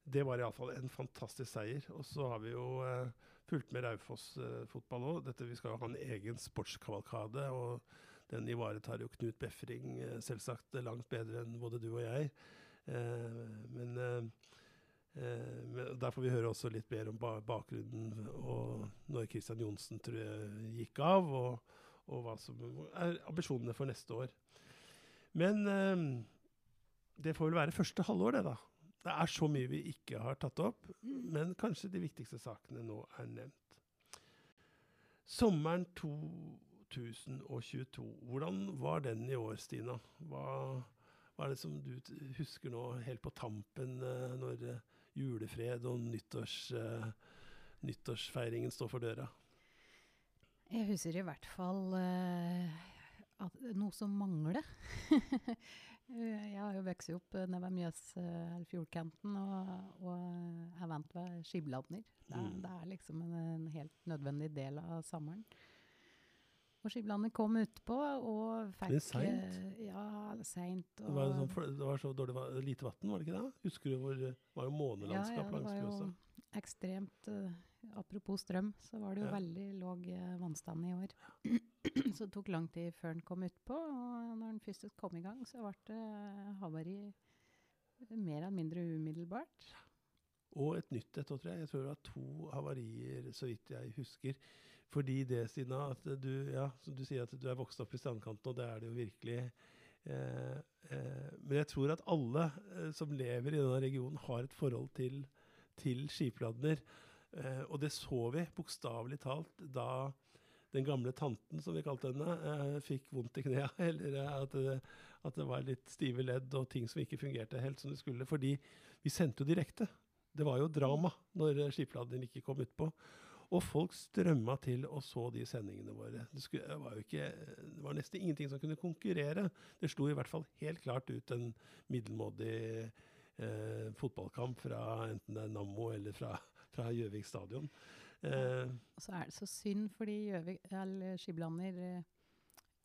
det var iallfall en fantastisk seier. Og så har vi jo eh, fulgt med Raufoss-fotball eh, òg. Vi skal jo ha en egen sportskavalkade. og den ivaretar jo Knut Befring eh, selvsagt langt bedre enn både du og jeg. Eh, eh, men, der får vi høre også litt mer om ba bakgrunnen og når Christian Johnsen gikk av, og, og, hva som er ambisjonene for neste år. Men eh, det får vel være første halvår, det, da. Det er så mye vi ikke har tatt opp, men kanskje de viktigste sakene nå er nevnt. Sommeren 2022, hvordan var den i år, Stina? Hva, hva er det som du husker nå helt på tampen, uh, når julefred og nyttårs, uh, nyttårsfeiringen står for døra? Jeg husker i hvert fall at noe som mangler. Eh, jeg har jo vokst opp nede ved Mjøsfjordkanten og, og er vant ved skibladner. Det, mm. det, er liksom en, en, helt nødvendig del av sommeren. Og skibladner kom utpå og fikk Det er seint? Ja, seint. Det, var sånn det var så dårlig, lite vann, var det ikke det? Husker du hvor Det var jo månelandskap ja, ja, langs Mjøsa. Ekstremt uh, Apropos strøm, så var det jo ja. veldig låg uh, vannstand i år. så det tok lang tid før den kom utpå. Og når den først kom i gang, så ble det havari mer eller mindre umiddelbart. Og et nytt et, tror jeg. Jeg tror det var to havarier, så vidt jeg husker. Fordi det, Stina, at du, ja, du sier at du er vokst opp i strandkanten, og det er det jo virkelig. Eh, eh, men jeg tror at alle eh, som lever i denne regionen, har et forhold til, til skipladner. Eh, og det så vi bokstavelig talt da den gamle tanten, som vi kalte henne, eh, fikk vondt i knærne. Eller eh, at at det, var litt stive ledd og ting som ikke fungerte helt som det skulle. Fordi vi sendte jo direkte. Det var jo drama når skipladningen ikke kom utpå. Og folk strømma til og så de sendingene våre. Det, skulle, det, var ikke, det var nesten ingenting som kunne konkurrere. Det slo i hvert fall helt klart ut en middelmådig eh, fotballkamp fra enten det er Nammo eller fra Gjøvik stadion. Eh, og så er det så synd, fordi Gjøvik, Skiblander eh,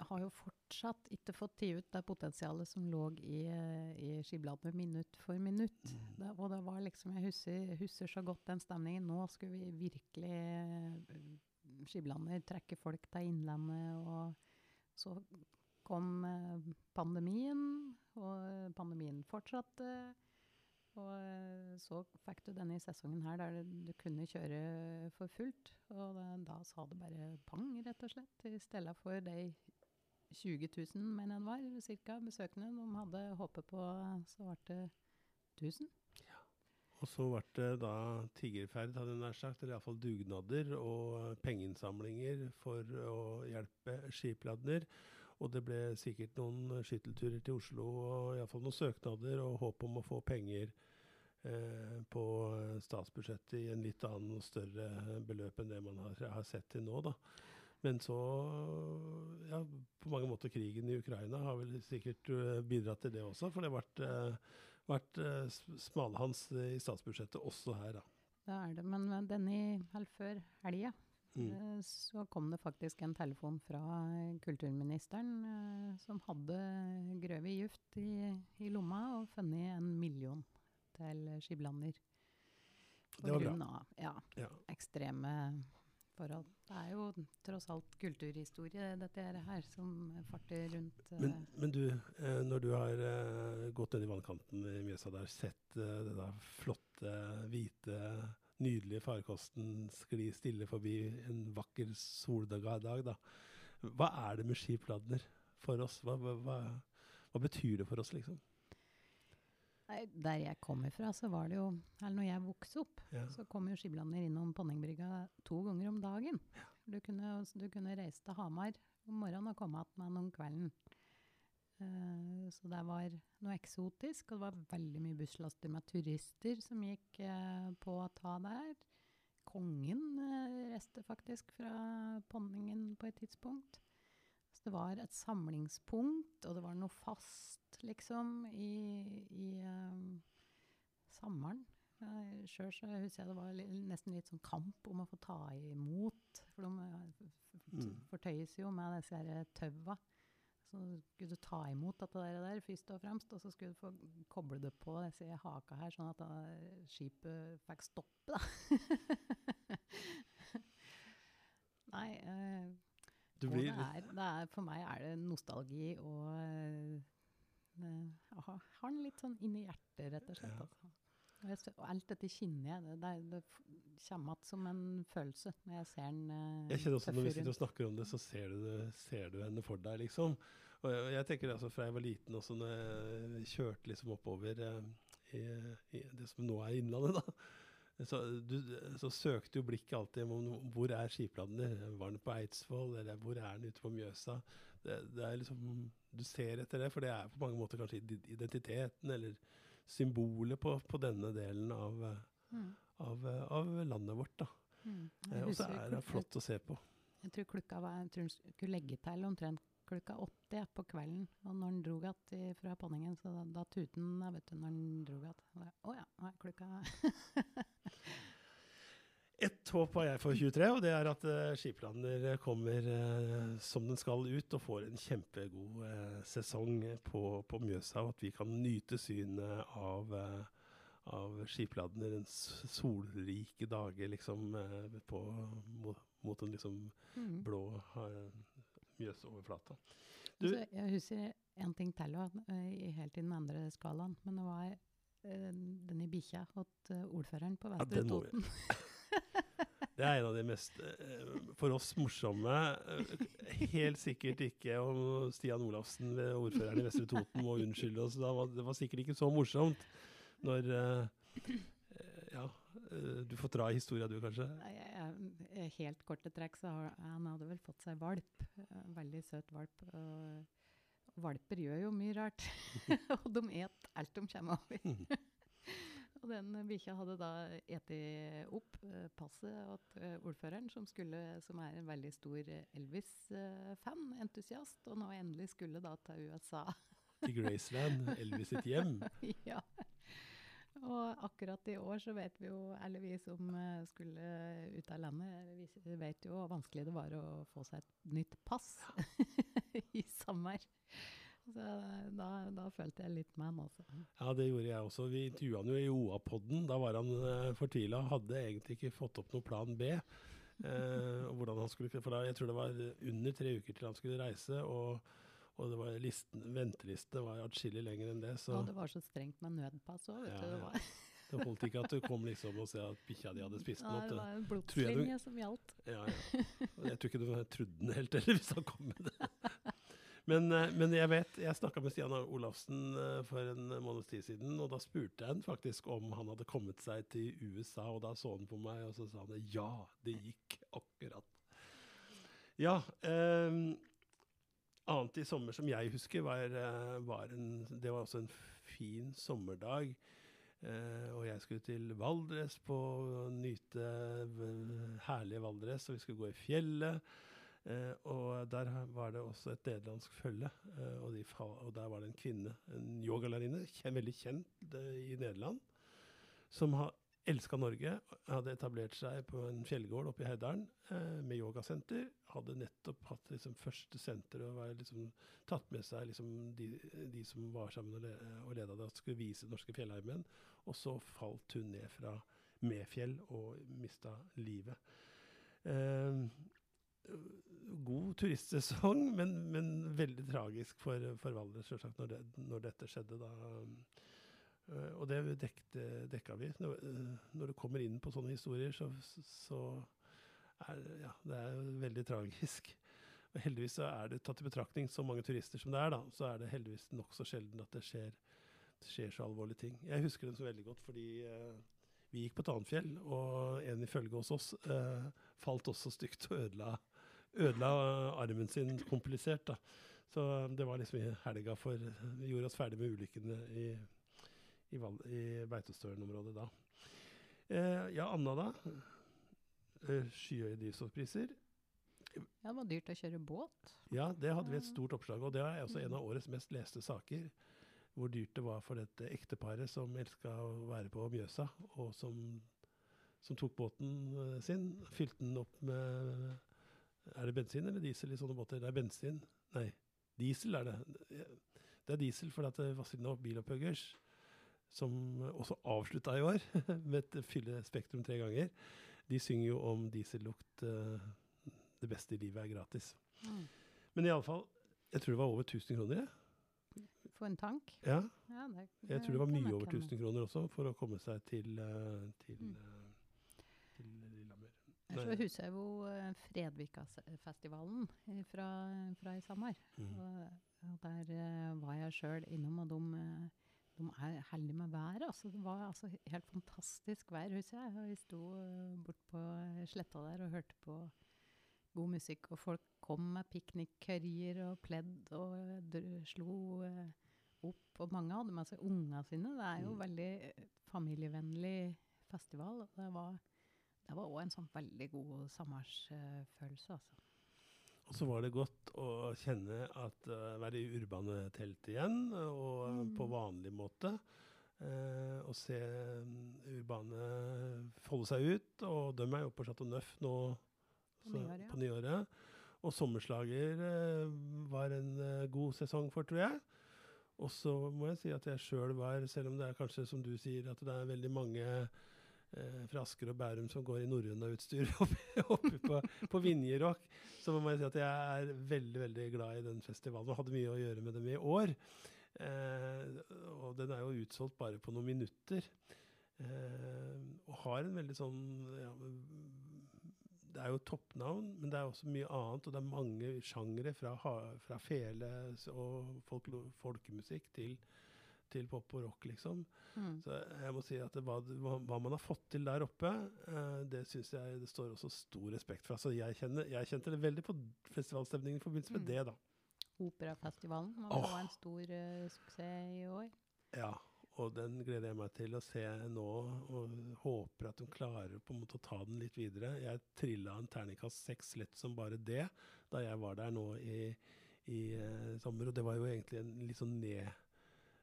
har jo fortsatt ikke fått tatt ut det potensialet som lå i, i skibladet minutt for minutt. Mm. Det, og det var liksom, Jeg husker, husker, så godt den stemningen. Nå skulle vi virkelig eh, Skiblander trekke folk til Innlandet. Og så kom eh, pandemien, og pandemien fortsatte. Og eh, så fikk du denne sesongen her der du kunne kjøre for fullt. Og da, da sa det bare pang, rett og slett. I stedet for de 20 000, mener jeg det var, cirka, besøkende de hadde håpet på, så ble det 1000. Ja. Og så ble det da tiggerferd, hadde jeg nær sagt, eller iallfall dugnader og pengeinnsamlinger for å hjelpe skipladner. Og det ble sikkert noen skyttelturer til Oslo og iallfall noen søknader og håp om å få penger eh, på statsbudsjettet i en litt annen og større beløp enn det man har sett til nå. da. Men så Ja, på mange måter krigen i Ukraina har vel sikkert uh, bidratt til det også. For det har vært, vært uh, smalhans i statsbudsjettet også her, da. Det er det. Men denne, eller før helga, Mm. Eh, så kom det faktisk en telefon fra kulturministeren eh, som hadde grøvet gift i, i, lomma og funnet en million til Skiblander. Det var bra. Av, ja, ja. ekstreme forhold. Det er jo tross alt kulturhistorie, dette her, som farter rundt. eh, Men, men du, eh, når du har eh, gått ned i vannkanten i Mjøsa der, sett denne flotte, hvite, nydelige farkosten skli stille forbi en vakker soldag, da. Hva er det med skipladner for oss? Hva, hva, hva, hva betyr det for oss, liksom? Nei, der jeg kommer fra, så var det jo Eller når jeg vokste opp, Ja. så kom jo skiblander innom Ponningbrygga to ganger om dagen. Du kunne, du kunne reise til Hamar om morgenen og komme igjen om kvelden. Uh, så det var noe eksotisk, og det var veldig mye busslaster med turister som gikk uh, på å ta der. Kongen uh, reiste faktisk fra Ponningen på et tidspunkt. Det var et samlingspunkt, og det var noe fast, liksom, i, i um, sommeren. Uh, Sjøl så husker jeg det var nesten litt sånn kamp om å få ta imot. For de eh, Mm. fortøyes jo med disse her taua. Så skulle du ta imot dette der, der først og fremst, og så skulle du få koble det på disse haka her, sånn at da skipet fikk stoppe, da. Nei, eh, blir det er, det er, for meg er det nostalgi og eh, eh, ha, har den litt sånn inni hjertet, rett og slett. Altså. Og, jeg, alt dette kjenner jeg. Det, det, det kommer igjen som en følelse når jeg ser den eh, Jeg kjenner også Når vi sitter og snakker om det, så ser du, det, ser du henne for deg, liksom. Og jeg, jeg tenker altså Fra jeg var liten, også når jeg kjørte liksom oppover eh, i, i det som nå er Innlandet, da. Så, du, så søkte jo blikket alltid om hvor er skipladene. Var den på Eidsvoll, eller hvor er den ute på Mjøsa? Det, det er liksom, Du ser etter det, for det er på mange måter kanskje identiteten, eller symbolet på, på denne delen av, Mm, av, av landet vårt. da. mm. Eh, Og så er det flott å se på. Jeg tror klokka var, jeg tror hun skulle legge til omtrent klokka åtte ja, på kvelden. Og når den dro igjen fra Ponningen, så da, da tuten da, vet du, når den dro igjen. Å ja, nå er klokka Ett håp har jeg for 23, og det er at uh, Skiplander kommer uh, som den skal ut og får en kjempegod uh, sesong på, på Mjøsa, og at vi kan nyte synet av, av en solrike dager liksom, eh, på, mot, mot den liksom mm. blå Mjøsoverflata. Du- Altså, jeg husker en ting til også, eh, helt i den andre skalaen. Men det var eh, den i bikkja hos eh, ordføreren på Vestre ja, Toten. Det er en av de mest eh, for oss morsomme. helt sikkert ikke om Stian Olafsen, ordføreren i Vestre Toten, må unnskylde oss. Det var sikkert ikke så morsomt når Ja, du får dra i historia du, kanskje? Nei, Helt korte trekk, så han hadde vel fått seg valp. Veldig søt valp. Og valper gjør jo mye rart. og de et alt de kommer over. og den bikkja hadde da eti opp eh, passet til eh, ordføreren, som, skulle, som er en veldig stor Elvis-fan, entusiast, og nå endelig skulle da til USA. Til Graceland, Elvis sitt hjem. ja. Og akkurat i år så vet vi jo, eller vi som eh, skulle ut av landet, vi vet jo hvor vanskelig det var å få seg et nytt pass i sommer. Så da, da følte jeg litt med han også. Ja, det gjorde jeg også. Vi intervjua han jo i OA-podden. Da var han uh, fortvila. Hadde egentlig ikke fått opp noe plan B. Eh, hvordan han skulle, for da, Jeg tror det var under tre uker til han skulle reise. og og det var listen, venteliste var atskillig lenger enn det. Så Og det var så strengt med nødpass òg, vet Ja, du. Det var, det holdt ikke at du kom liksom og så at bikkja di hadde spist den opp. det Det. var en blodslinje som gjaldt. Ja, ja. Jeg tror ikke du trodde den helt heller, hvis han kom med det. Men, eh, men jeg vet, jeg snakka med Stian Olafsen eh, for en måneds tid siden, og da spurte jeg han faktisk om han hadde kommet seg til USA, og da så han på meg, og så sa han ja, det gikk akkurat. Ja. Eh, annet i sommer som jeg husker, var, eh, var en Det var også en fin sommerdag. Uh, og jeg skulle til Valdres på å nyte herlige Valdres, og vi skulle gå i fjellet. Uh, og der var det også et nederlandsk følge, uh, og, de og der var det en kvinne, en yogalærerinne, veldig kjent i Nederland, som har elska Norge, hadde etablert seg på en fjellgård oppe i Heidalen eh, med yogasenter. Hadde nettopp hatt liksom, første senter og var, liksom, tatt med seg liksom, de, de som var sammen og, le og leda det, skulle vise den norske fjellheimen. Og så falt hun ned fra Mefjell og mista livet. Eh, god turistsesong, men, men veldig tragisk for, for Valdres, selvsagt, når, det, når dette skjedde. da. Eh, og det dekte, dekka vi. Når, eh, du kommer inn på sånne historier, så, så er ja, det er veldig tragisk. Men heldigvis så er det tatt i betraktning så mange turister som det er, da, så er det heldigvis nokså sjelden at det skjer, det skjer, så alvorlige ting. Jeg husker den så veldig godt fordi eh, vi gikk på Tanfjell, og en i følge hos oss eh, falt også stygt og ødela, ødela armen sin komplisert. da. Så det var liksom i helga for Vi gjorde oss ferdig med ulykkene i, i, i Beitostølen-området da. Eh, ja, Anna, da? Eh, skyhøye drivstoffpriser. Ja, det var dyrt å kjøre båt. Ja, det hadde vi et stort oppslag og Det er også en av årets mest leste saker. Hvor dyrt det var for dette ekteparet som elska å være på Mjøsa, og som, som tok båten uh, sin. Fylte den opp med Er det bensin eller diesel i sånne båter? Det er bensin. Nei, diesel er det. Det er diesel fordi at Vazelina Bilopphuggers, som også avslutta i år med et fylle Spektrum tre ganger, de synger jo om diesellukt. Uh, det beste i livet er gratis. Mm. Men iallfall, jeg tror det var over 1000 kroner. jeg. For en tank? Ja. ja det, det, jeg tror det var mye over 1000 kroner også for å komme seg til, uh, til, uh, til Lillehammer. Så husker jo Fredvika-festivalen fra, fra, i sommer. Mm. Og, og, der var jeg sjøl innom, og de, de er heldige med været. Altså, det var altså helt fantastisk vær, husker jeg. Vi sto bort på sletta der og hørte på god musikk. Og folk kom med piknikkørjer og pledd og slo uh, opp. Og mange hadde med seg ungene sine. Det er jo mm. veldig eh, familievennlig festival. Var det var òg en sånn veldig god samværsfølelse, altså. Og så var det godt å kjenne at uh, være i urbane telt igjen, og mm. på vanlig måte. Uh, og se um, urbane folde seg ut. Og de er jo på Chateau Neuf nå på nyåret. På nyåret. Og Sommerslager uh, var en god sesong for, tror jeg. Og så må jeg si at jeg sjøl var, selv om det er kanskje som du sier, at det er veldig mange eh, fra Asker og Bærum som går i norrøna-utstyr oppe, oppe, på, på Vinjerock, så må jeg si at jeg er veldig veldig glad i den festivalen og hadde mye å gjøre med dem i år. Eh, og den er jo utsolgt bare på noen minutter. Eh, og har en veldig sånn ja, det er jo toppnavn, men det er også mye annet. Og det er mange sjangere, fra, fra fele og folk, folkemusikk til, til, pop og rock, liksom. Mm. Så jeg må si at det, hva, hva, man har fått til der oppe, eh, det syns jeg det står også stor respekt for. Altså, jeg, kjenner, jeg kjente det veldig på festivalstemningen i forbindelse med mm. det, da. Operafestivalen var oh. en stor uh, suksess i år. Ja, og den gleder jeg meg til å se nå, og håper at de klarer på en måte å ta den litt videre. Jeg trilla en terningkast seks lett som bare det da jeg var der nå i, i uh, sommer. Og det var jo egentlig en litt sånn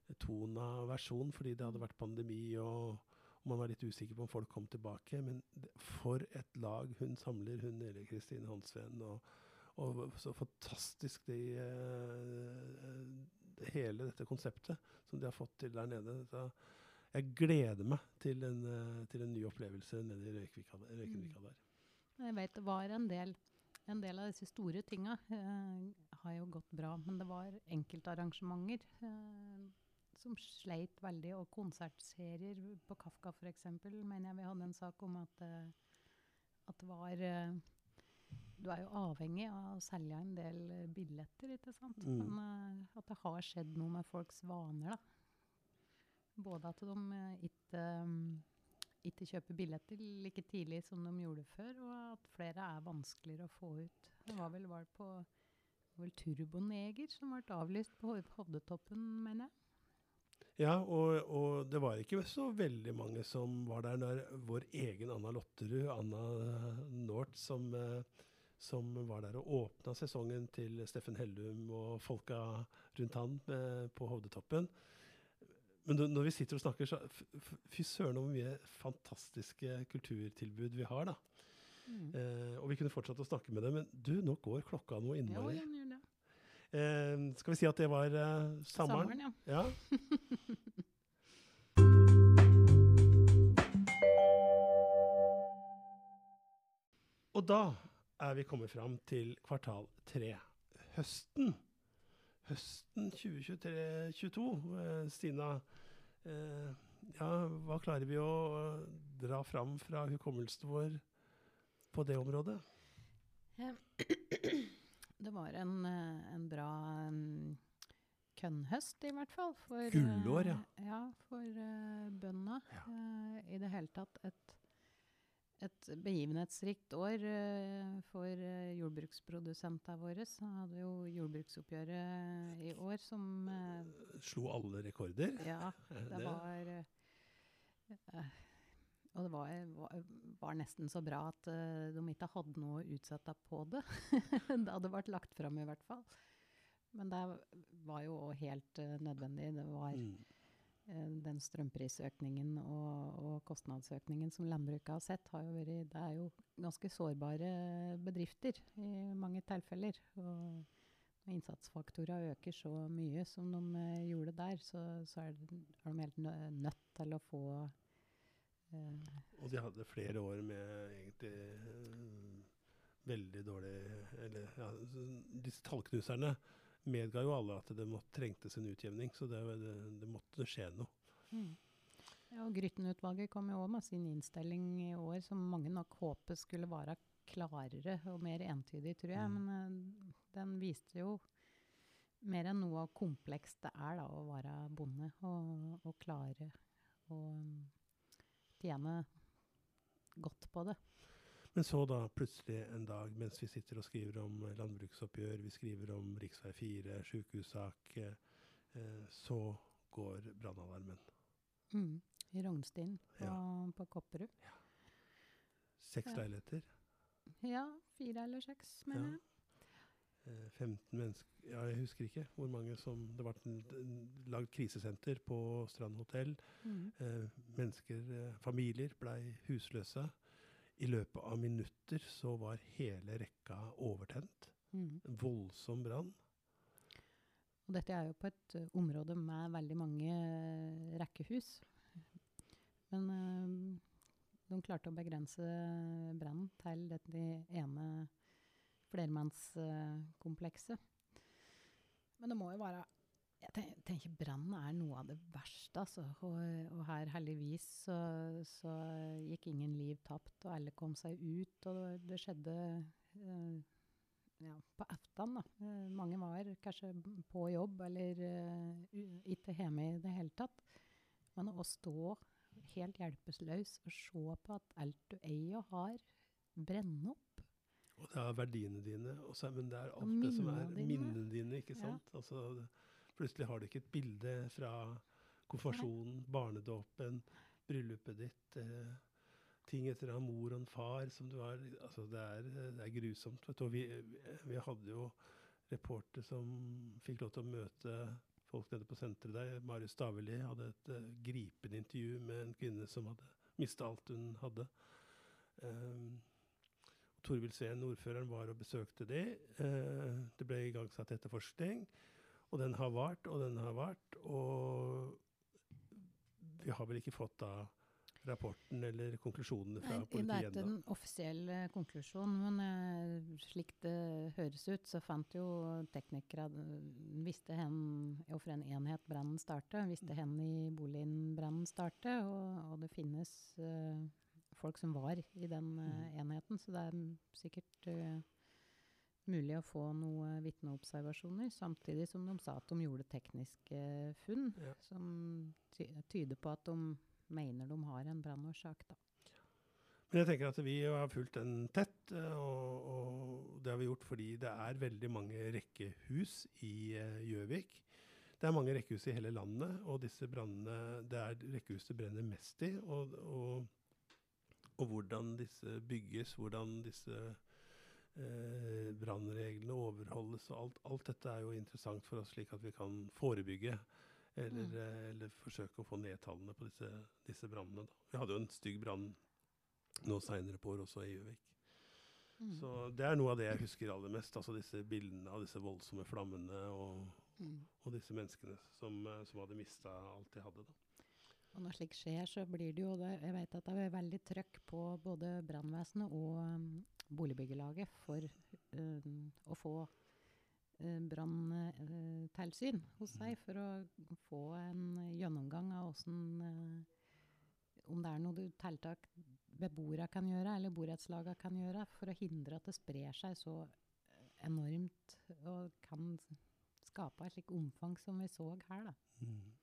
nedtona versjon, fordi det hadde vært pandemi, og, og man var litt usikker på om folk kom tilbake. Men for et lag hun samler, hun Eli Kristine Hansveen. og og så fantastisk de uh, hele dette konseptet som de har fått til der nede. Så jeg gleder meg til en, uh, til en ny opplevelse nede i Røykvika, der. Mm. Jeg vet det var en del, en del av disse store tinga eh, har jo gått bra, men det var enkeltarrangementer uh, som sleit veldig. Og konsertserier på Kafka f.eks. mener jeg vi hadde en sak om at, at det var du er jo avhengig av å selge en del eh, billetter, ikke sant. Mm. Men uh, at det har skjedd noe med folks vaner, da. Både at de uh, ikke, um, ikke kjøper billetter like tidlig som de gjorde før, og at flere er vanskeligere å få ut. Det var vel, var på vel Turboneger som ble avlyst på Hovdetoppen, mener jeg. Ja, og, og, det var ikke så veldig mange som var der når vår egen Anna Lotterud, Anna North, som uh, som var der og åpna sesongen til Steffen Hellum og folka rundt han eh, på Hovdetoppen. Men når vi sitter og snakker, så fy søren hvor mye fantastiske kulturtilbud vi har, da. Mm. Eh, og vi kunne fortsatt å snakke med dem, men du, nå går klokka noe innmari. Ja. Eh, skal vi si at det var eh, sommeren? Sommeren, ja. ja. Og da er vi kommet fram til kvartal tre. Høsten. Høsten 2022. Eh, Stina, eh, ja, hva klarer vi å eh, dra fram fra hukommelsen vår på det området? Det var en, eh, en bra um, kønnhøst, i hvert fall. For, Gullår, ja. Uh, ja, for uh, bøndene. Ja. Uh, I det hele tatt et, et begivenhetsrikt år eh, for jordbruksprodusentene våre. Så hadde jo jordbruksoppgjøret i år som eh, Slo alle rekorder. Ja, Det, det var eh, eh, Og det var, var, nesten så bra at eh, de ikke hadde noe å utsette på det. det hadde vært lagt fram, i hvert fall. Men det var jo også helt eh, nødvendig. Det var Mm. eh, den strømprisøkningen og, og kostnadsøkningen som landbruket har sett, har jo vært Det er jo ganske sårbare bedrifter i mange tilfeller. Og når innsatsfaktorer øker så mye som de gjorde der, så, så er, de, helt nødt til å få Og de hadde flere år med egentlig eh, veldig dårlig Eller ja, disse tallknuserne medga jo alle at det måtte, trengtes en utjevning, så det, det, det måtte skje noe. Mm. Ja, og Grytten-utvalget kom jo òg med sin innstilling i år, som mange nok håpet skulle være klarere og mer entydig, tror jeg. Mm. Men eh, den viste jo mer enn noe av komplekst det er da, å være bonde og, og klare mm, tjene godt på det. Men så da plutselig en dag mens vi sitter og skriver om landbruksoppgjør, vi skriver om rv. 4, sykehussak, eh, eh, så går brannalarmen. Mm. I Rognstien på, Ja. på Kopperud. Seks Ja. leiligheter. Ja, fire eller seks, mener Ja. jeg. Eh, 15 mennesker Ja, jeg husker ikke hvor mange som Det ble lagd krisesenter på Strand hotell. Mm. Eh, mennesker, eh, familier, blei husløse. I løpet av minutter så var hele rekka overtent. Mm. En voldsom brann. Og dette er jo på et område med veldig mange rekkehus. Men ø, de klarte å begrense brannen til det ene flermannskomplekset. Men det må jo være Jeg tenker brann er noe av det verste, altså. Og, og her heldigvis så, så gikk ingen liv tapt, og alle kom seg ut. Og det skjedde uh, ja, på aftan, Da. Uh, mange var kanskje på jobb eller uh, ikke hjemme i det hele tatt. Men å stå helt hjelpeløs og se på at alt du eier og har, brenner opp. Og det er verdiene dine, og så, men det er alt det som er dine. minnene dine. ikke Ja. sant? Altså, plutselig har du ikke et bilde fra konfirmasjonen, barnedåpen, bryllupet ditt. Eh, ting etter en mor og en far som du har altså Det er, det er grusomt. vet du. Og vi, vi hadde jo reporter som fikk lov til å møte folk nede på senteret der. Marius Staveli hadde et uh, gripende intervju med en kvinne som hadde mista alt hun hadde. Um, Torvild Sveen, ordføreren, var og besøkte de. Eh, det ble igangsatt etterforskning. Og den har vart, og den har vart. Og vi har vel ikke fått da rapporten eller konklusjonene fra politiet Nei, det er ikke ennå. en offisiell eh, konklusjon, men eh, slik det høres ut, så fant jo teknikere visste hen hvorfor en enhet brannen startet, visste hen i boligen brannen startet, og, og det finnes eh, folk som var i den eh, enheten, så det er mm, sikkert eh, mulig å få noen vitneobservasjoner, samtidig som de sa at de gjorde tekniske funn Ja. som tyder på at de mener de har en brannårsak. Men jeg tenker at vi har fulgt den tett, eh, og, og det har vi gjort fordi det er veldig mange rekkehus i eh, Gjøvik. Det er mange rekkehus i hele landet, og disse brannene, det er rekkehus det brenner mest i. Og, og, og hvordan disse bygges, hvordan disse eh, brannreglene overholdes. og alt, alt dette er jo interessant for oss, slik at vi kan forebygge. Eller, Mm. eh, eller forsøke å få ned tallene på disse, disse brannene. Vi hadde jo en stygg brann nå seinere på år også i Gjøvik. Mm. Så det er noe av det jeg husker aller mest. Altså disse bildene av disse voldsomme flammene og, Mm. og disse menneskene som, eh, som hadde mista alt de hadde. Da. Og når slikt skjer, så blir det jo det, Jeg vet at det er veldig trøkk på både brannvesenet og um, boligbyggelaget for um, å få uh, branntilsyn hos seg, for å få en gjennomgang av åssen Om det er noe tiltak beboere kan gjøre, eller borettslagene kan gjøre, for å hindre at det sprer seg så enormt og kan skape et slikt omfang som vi så her. da. Mm.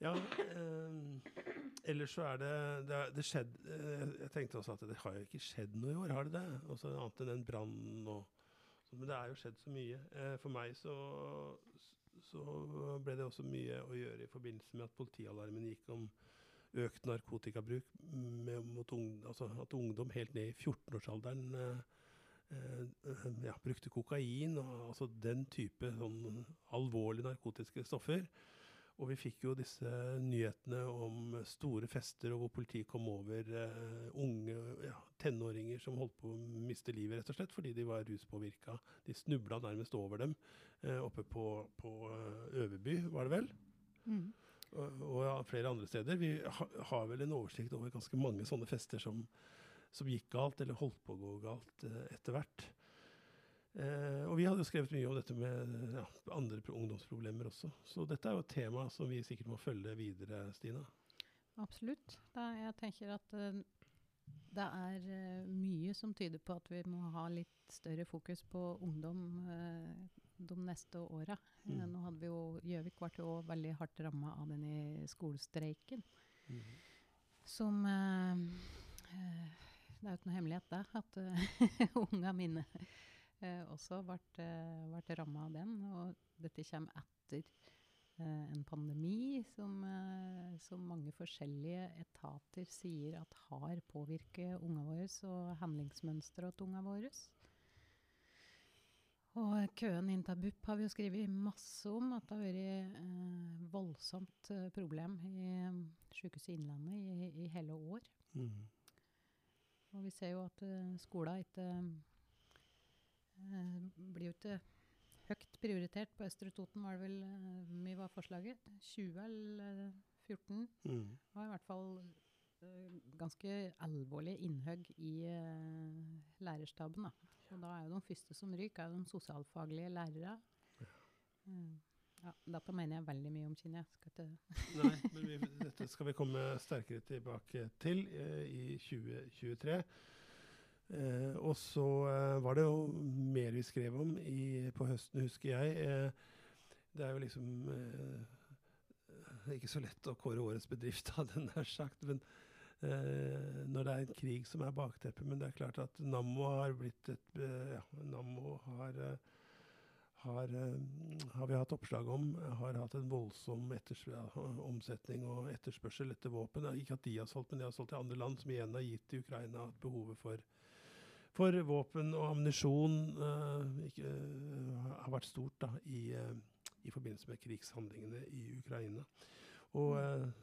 Ja, eh, ellers så er det Det, det skjedd eh, Jeg tenkte også at det har jo ikke skjedd noe i år, har det det? Også annet enn den brannen og Men det er jo skjedd så mye. Eh, for meg så, så ble det også mye å gjøre i forbindelse med at politialarmen gikk om økt narkotikabruk med, mot ungdom, altså at ungdom helt ned i 14-årsalderen eh, eh, ja, brukte kokain og altså den type sånn alvorlige narkotiske stoffer. Og vi fikk jo disse nyhetene om store fester og hvor politiet kom over uh, unge ja, tenåringer som holdt på å miste livet, rett og slett, fordi de var ruspåvirka. De snubla nærmest over dem uh, oppe på, på uh, Øverby, var det vel? Mm. Og, og ja, flere andre steder. Vi ha, har vel en oversikt over ganske mange sånne fester som, som gikk galt, eller holdt på å gå galt etter hvert. Eh, og vi hadde jo skrevet mye om dette med ja, andre ungdomsproblemer også. Så dette er jo et tema som vi sikkert må følge videre, Stina. Absolutt. Da, jeg tenker at uh, det er uh, mye som tyder på at vi må ha litt større fokus på ungdom uh, de neste åra. Mm. nå hadde vi jo Gjøvik ble jo veldig hardt ramma av denne skolestreiken. Mm. Som Det er jo ikke noe hemmelighet, det, at unga mine også ble, ble ramma av den. Og dette kommer etter eh, en pandemi som, eh, som, mange forskjellige etater sier at har påvirket ungene våre og handlingsmønsteret til ungene våre. Og køen inn til BUP har vi jo skrevet masse om. At det har vært eh, voldsomt eh, problem i Sykehuset Innlandet i, i, hele år. Mm. Og vi ser jo at skolen ikke blir jo ikke høyt prioritert. På Østre Toten var det vel mye var forslaget? 20 eller 14? Mm. var i hvert fall ganske alvorlige innhugg i lærerstaben. Da. Og da er jo de første som ryker, er de sosialfaglige lærere. Ja, dette mener jeg veldig mye om, Kine. Nei, men vi, dette skal vi komme sterkere tilbake til i 2023. Eh, og så eh, var det jo mer vi skrev om i, på høsten, husker jeg. Eh, det er jo liksom eh, ikke så lett å kåre årets bedrift, hadde den nær sagt. Men eh, når det er en krig som er bakteppet. Men det er klart at Nammo har blitt et eh, Ja, Nammo har, har, har, vi hatt oppslag om. Har hatt en voldsom omsetning og etterspørsel etter våpen. Ikke at de har solgt, men de har solgt til andre land, som igjen har gitt til Ukraina behovet for for våpen og ammunisjon uh, har vært stort da, i, uh, i, forbindelse med krigshandlingene i Ukraina. Og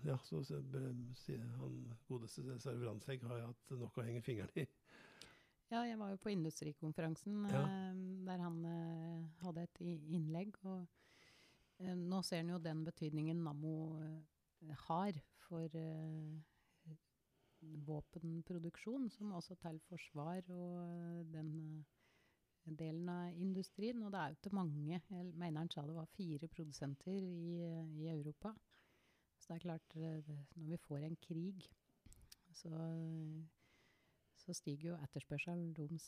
ja, så sier han godeste Sverre Brandtzæg har jeg hatt nok å henge fingeren i. Ja, jeg var jo på industrikonferansen ja. der han hadde et innlegg. Og nå ser han jo den betydningen Nammo har for våpenproduksjon, som også til forsvar og den uh, delen av industrien. Og det er jo ikke mange, jeg mener han sa det var fire produsenter i, i Europa. Så det er klart, uh, når vi får en krig, så, så stiger jo etterspørselen deres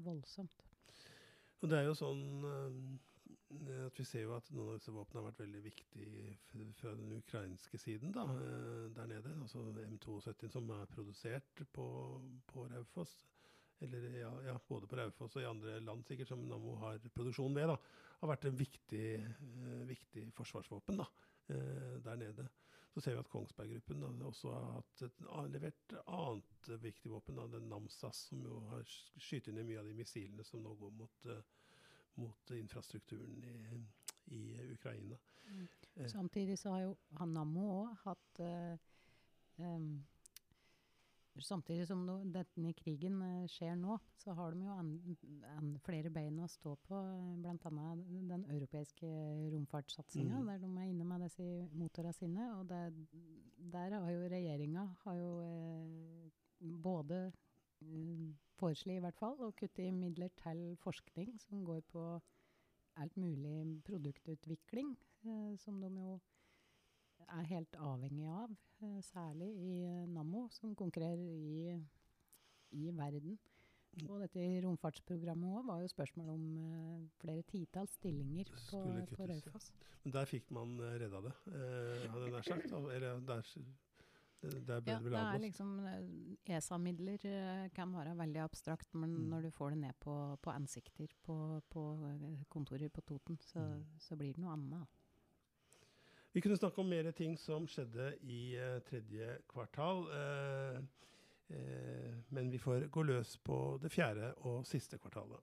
voldsomt. Og det er jo sånn Eh, at vi ser jo at noen av disse våpnene har vært veldig viktige fra den ukrainske siden da, eh, der nede. Altså M72 som er produsert på, på Raufoss. Eller ja, ja, både på Raufoss og i andre land sikkert som Nammo har produksjon ved. da, Har vært en viktig, eh, viktig forsvarsvåpen da, der nede. Så ser vi at Kongsberg Gruppen da, også har hatt et, levert annet viktig våpen, da, den Namsas, som jo har skutt ned mye av de missilene som nå går mot uh, mot infrastrukturen i, i Ukraina. Mm. Eh. Samtidig så har jo Nammo òg hatt uh, um, Samtidig som no, denne krigen eh, skjer nå, så har de jo en, en flere bein å stå på. Bl.a. den europeiske romfartssatsinga, Mm. der de er inne med disse motorene sine. Og det, der har jo regjeringa har jo eh, både eh, i hvert fall å kutte i midler til forskning som går på alt mulig produktutvikling, eh, som de jo er helt avhengig av, eh, særlig i eh, Nammo, som konkurrerer i, i verden. Og dette romfartsprogrammet òg var jo spørsmål om eh, flere titalls stillinger på, på ja. Raufoss. Men der fikk man eh, redda det, eh, hadde jeg nær sagt. Eller der, der ble Ja, det det vel er liksom eh, ESA-midler eh, kan være veldig abstrakt, men Mm. når du får det ned på, på ansikter på, på eh, kontorer på Toten, så, Mm. så blir det noe annet. Vi kunne snakke om mer ting som skjedde i eh, tredje kvartal. eh, eh, men vi får gå løs på det fjerde og siste kvartalet.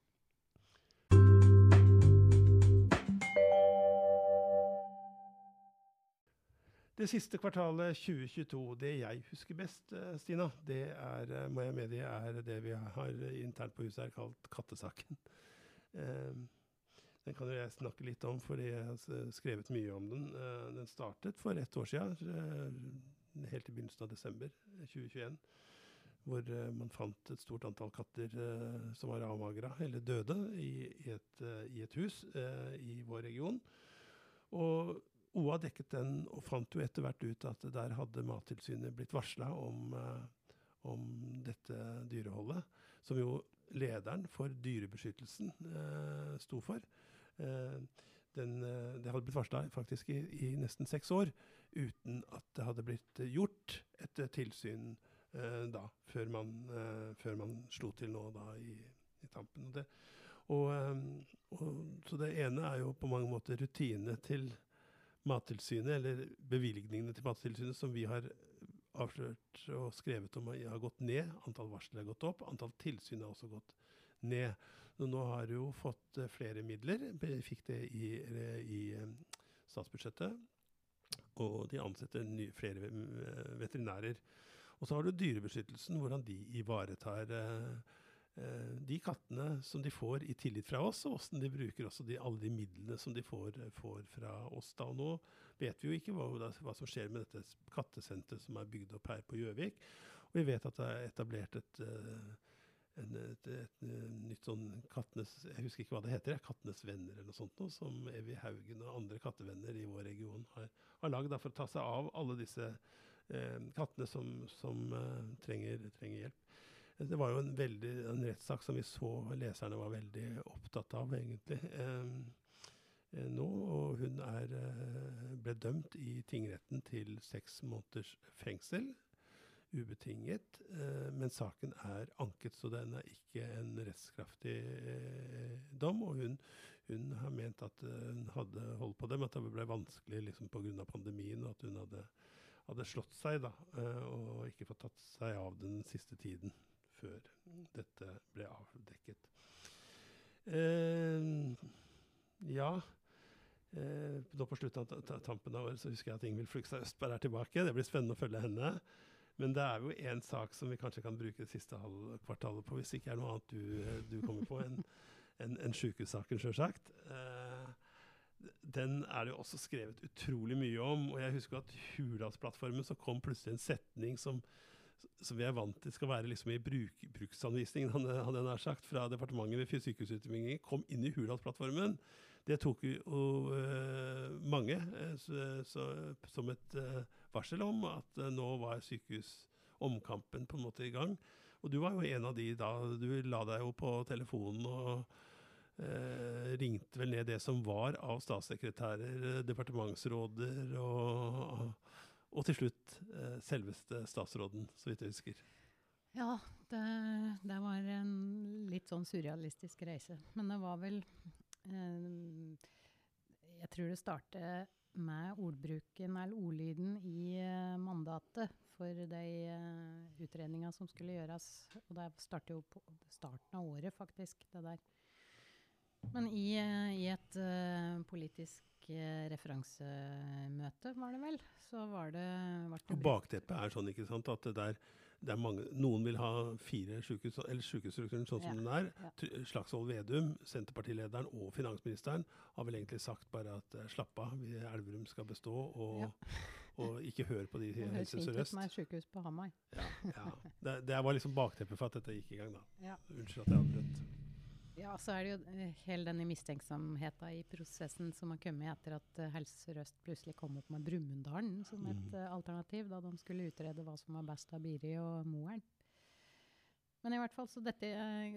Det siste kvartalet 2022, det jeg husker best, eh, Stina, det er, eh, må jeg medgi, er det vi har internt på huset her kalt kattesaken. Eh, den kan jo jeg snakke litt om, fordi jeg har skrevet mye om den. Eh, Den startet for ett år siden, helt i begynnelsen av desember 2021. Hvor man fant et stort antall katter som var avmagra eller døde i, et, i et hus i vår region. Og OA dekket den og fant jo etter hvert ut at der hadde Mattilsynet blitt varsla om, eh, om dette dyreholdet, som jo lederen for dyrebeskyttelsen eh, sto for. Eh, den, eh, det hadde blitt varsla faktisk i, i nesten seks år, uten at det hadde blitt gjort et eh, tilsyn eh, da, før man, før man slo til nå da i, i tampen. Og det, og, og, så det ene er jo på mange måter rutine til Mattilsynet, eller bevilgningene til Mattilsynet, som vi har avslørt og skrevet om har gått ned. Antall varsler har gått opp. Antall tilsyn har også gått ned. Og nå har jo fått eh, flere midler. Fikk det i, eh, i eh, statsbudsjettet. Og de ansetter nye, flere veterinærer. Og så har du dyrebeskyttelsen, hvordan de ivaretar eh, de kattene som de får i tillit fra oss, og hvordan de bruker også de, alle de midlene som de får, får fra oss. da. Og nå vet vi jo ikke hva, hva som skjer med dette kattesenteret som er bygd opp her på Gjøvik. Og vi vet at det er etablert et, eh, en, et, et, eh, nytt sånn kattenes Jeg husker ikke hva det heter, Kattenes venner eller noe sånt, noe, som Evy Haugen og andre kattevenner i vår region har, har lagd for å ta seg av alle disse eh, kattene som, som eh, trenger, trenger hjelp. Det var jo en, en rettssak som vi så leserne var veldig opptatt av, egentlig. Eh, eh, nå, og hun er, eh, ble dømt i tingretten til seks måneders fengsel. Ubetinget. Eh, men saken er anket, så den er ikke en rettskraftig eh, dom. Og hun, hun har ment at eh, hun hadde holdt på det, men at det ble vanskelig liksom, pga. pandemien, og at hun hadde, hadde slått seg da, og ikke fått tatt seg av den siste tiden før dette ble avdekket. Eh, ja eh, Nå på slutten av ta- ta- tampen av året så husker jeg at Ingvild Flugstad Østberg er tilbake. Det blir spennende å følge henne. Men det er jo én sak som vi kanskje kan bruke det siste halvkvartalet på, hvis det ikke er noe annet du, du kommer på enn en, en sjukehussaken, sjølsagt. Eh, den er det jo også skrevet utrolig mye om. Og jeg husker at Hurdalsplattformen så kom plutselig en setning som, som vi er vant til skal være liksom i bruk, bruksanvisningen, hadde jeg nær sagt, fra departementet ved sykehusutbygging, kom inn i Hurdalsplattformen. Det tok jo uh, mange eh, så, så, som et uh, varsel om at uh, nå var sykehusomkampen på en måte i gang. Og du var jo en av de da. Du la deg jo på telefonen og eh, ringte vel ned det som var av statssekretærer, departementsråder og, og til slutt eh, selveste statsråden, så vidt jeg husker. Ja, det, det var en litt sånn surrealistisk reise. Men det var vel eh, Jeg tror det startet med ordbruken eller ordlyden i eh, mandatet for de uh, utredninga som skulle gjøres. Og det startet jo på starten av året, faktisk, det der. Men i, eh, i et eh, politisk eh, referansemøte, var det vel, så var det, det bakteppet er sånn ikke sant, at det der det er mange, Noen vil ha fire sykehus, eller sykehusstrukturen sånn som den er. ja. Slagsvold Vedum, Senterpartilederen og finansministeren har vel egentlig sagt bare at eh, slapp av, Elverum skal bestå, og, Ja. og ikke hør på de i Det Helse Sør-Øst. med sykehus på Hamar. Ja, ja. Det, det var liksom bakteppet for at dette gikk i gang, da. Ja. Unnskyld at jeg avbrøt. Ja, så er det jo eh, hele denne mistenksomheten i prosessen som har kommet etter at eh, Helse Sør-Øst plutselig kom opp med Brumunddalen som et Mm. eh, alternativ, da de skulle utrede hva som var best av Biri og Moelv. Men i hvert fall, så dette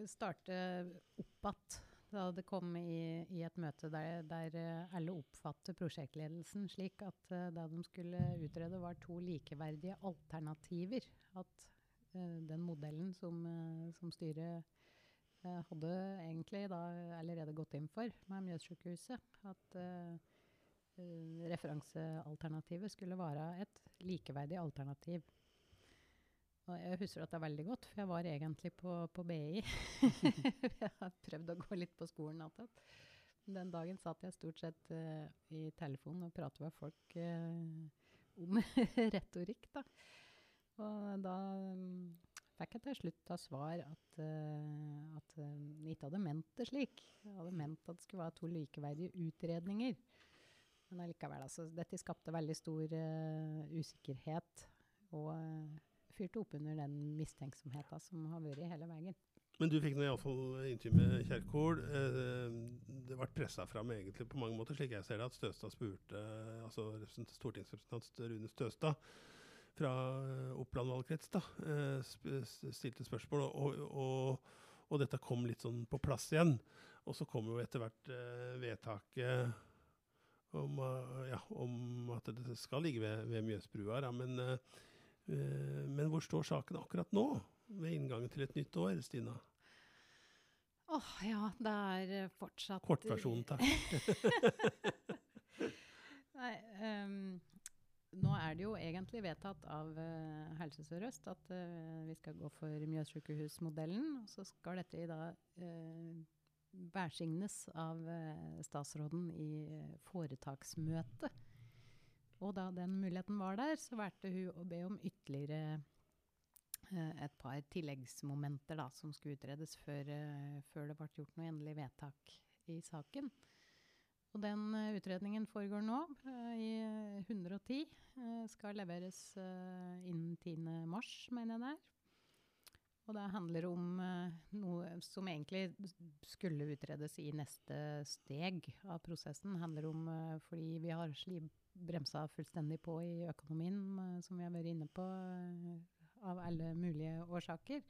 startet opp igjen da det kom i, i et møte der, der alle oppfatter prosjektledelsen slik at det de skulle utrede, var to likeverdige alternativer. At den modellen som, som styret hadde egentlig da allerede gått inn for med Mjøssykehuset. At uh, referansealternativet skulle være et likeverdig alternativ. Og jeg husker dette veldig godt, for jeg var egentlig på, på BI. jeg har prøvd å gå litt på skolen igjen. Den dagen satt jeg stort sett uh, i telefonen og pratet med folk uh, om retorikk. Da. Og da mm, fikk jeg til slutt da svar at, uh, at jeg de ikke hadde ment det slik. De hadde ment at det skulle være to likeverdige utredninger. Men allikevel, altså, dette skapte veldig stor uh, usikkerhet og uh, fyrte opp under den mistenksomheten som har vært hele veien. Men du fikk nå iallfall intervju med Kjerkol. Eh, det ble pressa fram egentlig på mange måter, slik jeg ser det, at Støstad spurte altså stortingsrepresentant Rune Støstad fra eh, Oppland valgkrets da, eh, stilte spørsmål, og, og, og dette kom litt sånn på plass igjen. Og så kom jo etter hvert eh, vedtaket om, ja, om at det skal ligge ved, ved Mjøsbrua. Da, men, men hvor står saken akkurat nå? Ved inngangen til et nytt år, Stina? Åh, ja, det er fortsatt Kortversjonen, takk. Nei, ehm, nå er det jo egentlig vedtatt av uh, Helse Sør-Øst at uh, vi skal gå for Mjøssykehusmodellen. Og så skal dette i dag uh, bærsignes av eh, statsråden i eh, foretaksmøte. Og da den muligheten var der, så valgte hun å be om ytterligere eh, et par tilleggsmomenter da, som skulle utredes før, eh, før det ble gjort noe endelig vedtak i saken. Og den eh, utredningen foregår nå eh, i 110. eh, skal leveres innen 10. mars, mener jeg det er. Og det handler om noe som egentlig skulle utredes i neste steg av prosessen. handler om, Fordi vi har bremsa fullstendig på i økonomien, som vi har vært inne på, av alle mulige årsaker.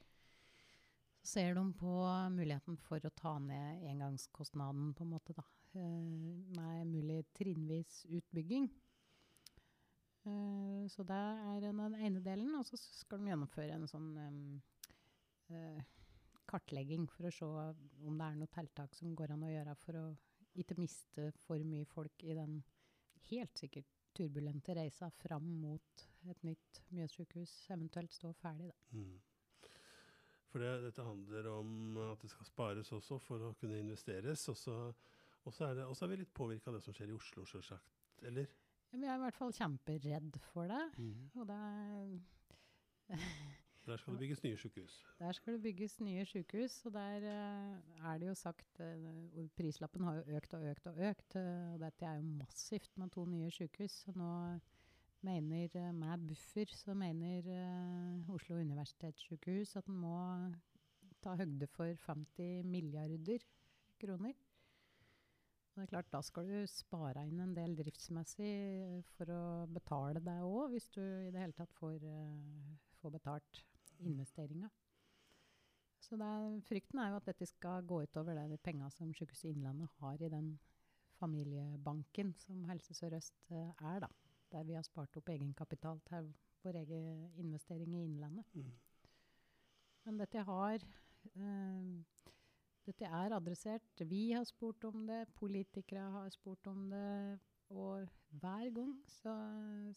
Så ser de på muligheten for å ta ned engangskostnaden, på en måte, da. Eh, med mulig trinnvis utbygging. Eh, så det er den ene delen. Og så skal de gjennomføre en sånn eh, kartlegging for å se om det er noe tiltak som går an å gjøre for å ikke miste for mye folk i den helt sikkert turbulente reisa fram mot et nytt Mjøssykehus eventuelt stå ferdig. Da. Mm. For det, dette handler om at det skal spares også for å kunne investeres. Og så og så er, det- er vi litt påvirka av det som skjer i Oslo, sjølsagt. Eller? Vi er i hvert fall kjemperedd for det. Og det er Der skal det bygges nye sykehus. Der skal det bygges nye sykehus, og der eh, er det jo sagt eh, Prislappen har jo økt og økt og økt, eh, og dette er jo massivt med to nye sykehus. Så nå mener, med buffer, så mener Oslo universitetssykehus at en må ta høgde for 50 milliarder kroner. Det er klart, Da skal du spare inn en del driftsmessig eh, for å betale deg òg, hvis du i det hele tatt får, eh, får betalt investeringa. Så det er, frykten er jo at dette skal gå utover det, de penga som Sykehuset Innlandet har i den familiebanken som Helse Sør-Øst eh, er, da. Der vi har spart opp egenkapital til vår egen investering i Innlandet. Mm. Men dette har eh, Dette er adressert. Vi har spurt om det, politikere har spurt om det. Og hver gang så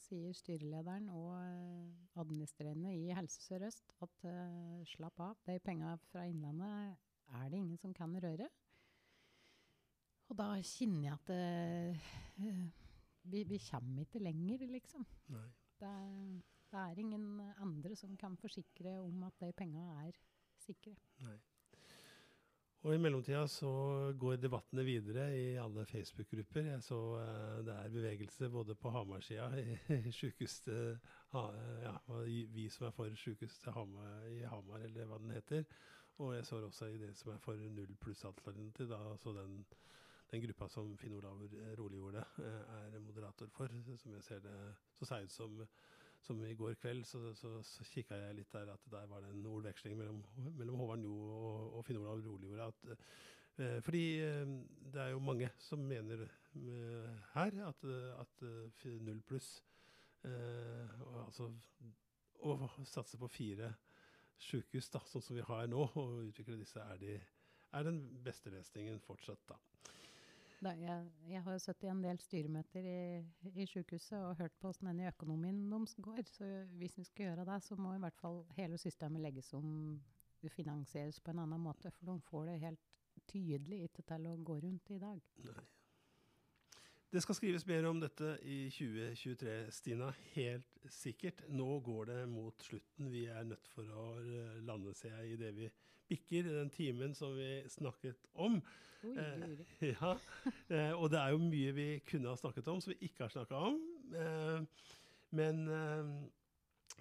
sier styrelederen og eh, administrerende i Helse Sør-Øst at uh, slapp av, de penga fra Innlandet er det ingen som kan røre. Og da kjenner jeg at uh, vi, vi kommer ikke lenger, liksom. Nei. Det er, Det er ingen andre som kan forsikre om at de penga er sikre. Nei. Og i mellomtida så går debattene videre i alle Facebook-grupper. Jeg så eh, det er bevegelse både på Hamar-sida, ha, ja, vi som er for sjukehuset i Hamar, eller hva den heter. Og jeg så også i det som er for null pluss-alternativ, da, altså den, den gruppa som Finn Olav Roliggjorde eh, er moderator for, som jeg ser det så seint som som i går kveld, så, så, så kikka jeg litt der at der var det en ordveksling mellom, mellom Håvard Njo og, og Finn Olav Roliggjorde. Eh, fordi eh, det er jo mange som mener eh, her at, at eh, null pluss eh, altså Å satse på fire sjukehus, sånn som vi har nå, og utvikle disse, er, de, er den beste løsningen fortsatt, da. Da, jeg, jeg har sittet i en del styremøter i, i sykehuset og hørt på hvordan den økonomien deres går. Så hvis vi skal gjøre det, så må i hvert fall hele systemet legges om, finansieres på en annen måte. For de får det helt tydelig ikke til å gå rundt i dag. Nei. Det skal skrives mer om dette i 2023, Stina. Helt sikkert. Nå går det mot slutten. Vi er nødt for å lande, lande seg i det vi bikker, den timen som vi snakket om. Oi, Eh. Ja, eh, og det er jo mye vi kunne ha snakket om som vi ikke har snakka om. Eh, men, eh,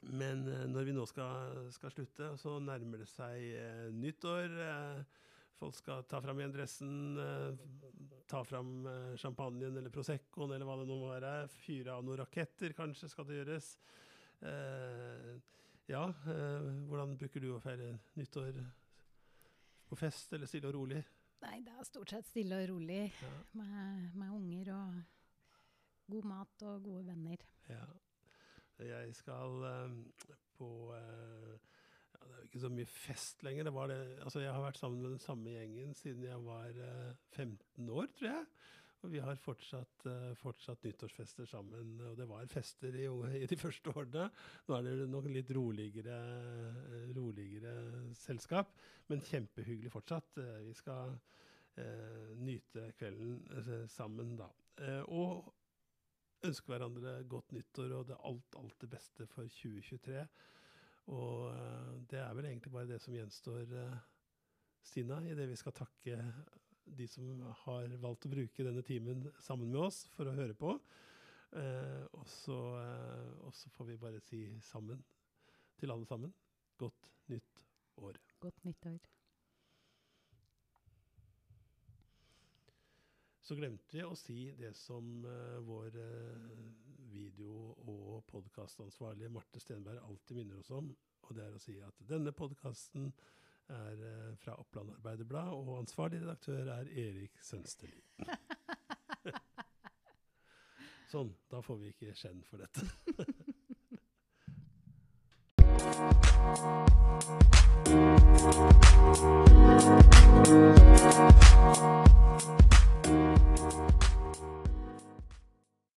men eh, når vi nå skal, skal slutte, så nærmer det seg eh, nyttår. Eh, folk skal ta fram igjen dressen, eh, ta fram eh, champagnen eller Proseccoen eller hva det nå må være. Fyre av noen raketter, kanskje, skal det gjøres. Eh, ja, hvordan bruker du å feire nyttår? På fest eller stille og rolig? Nei, det er stort sett stille og rolig Ja. med, med unger og god mat og gode venner. Ja. Jeg skal på ja, Det er jo ikke så mye fest lenger. Det det, altså jeg har vært sammen med den samme gjengen siden jeg var eh, 15 år, tror jeg. Og vi har fortsatt, eh, fortsatt nyttårsfester sammen. Og det var fester i, i de første årene. Nå er det nok litt roligere, eh, roligere selskap, men kjempehyggelig fortsatt. Eh, vi skal eh, nyte kvelden eh, sammen da. Eh, og ønske hverandre godt nyttår og det alt, alt det beste for 2023. Og eh, det er vel egentlig bare det som gjenstår, eh, Stina, i det vi skal takke de som har valgt å bruke denne timen sammen med oss for å høre på. Eh, og, så, får vi bare si sammen, til alle sammen, godt nytt år. Godt nyttår. Så glemte vi å si det som eh, vår eh, video- og podkastansvarlige Marte Stenberg alltid minner oss om. Og det er å si at denne podkasten er eh, fra Oppland Arbeiderblad, og ansvarlig redaktør er Erik Sønsterli. sånn, da får vi ikke skjenn for dette. Thank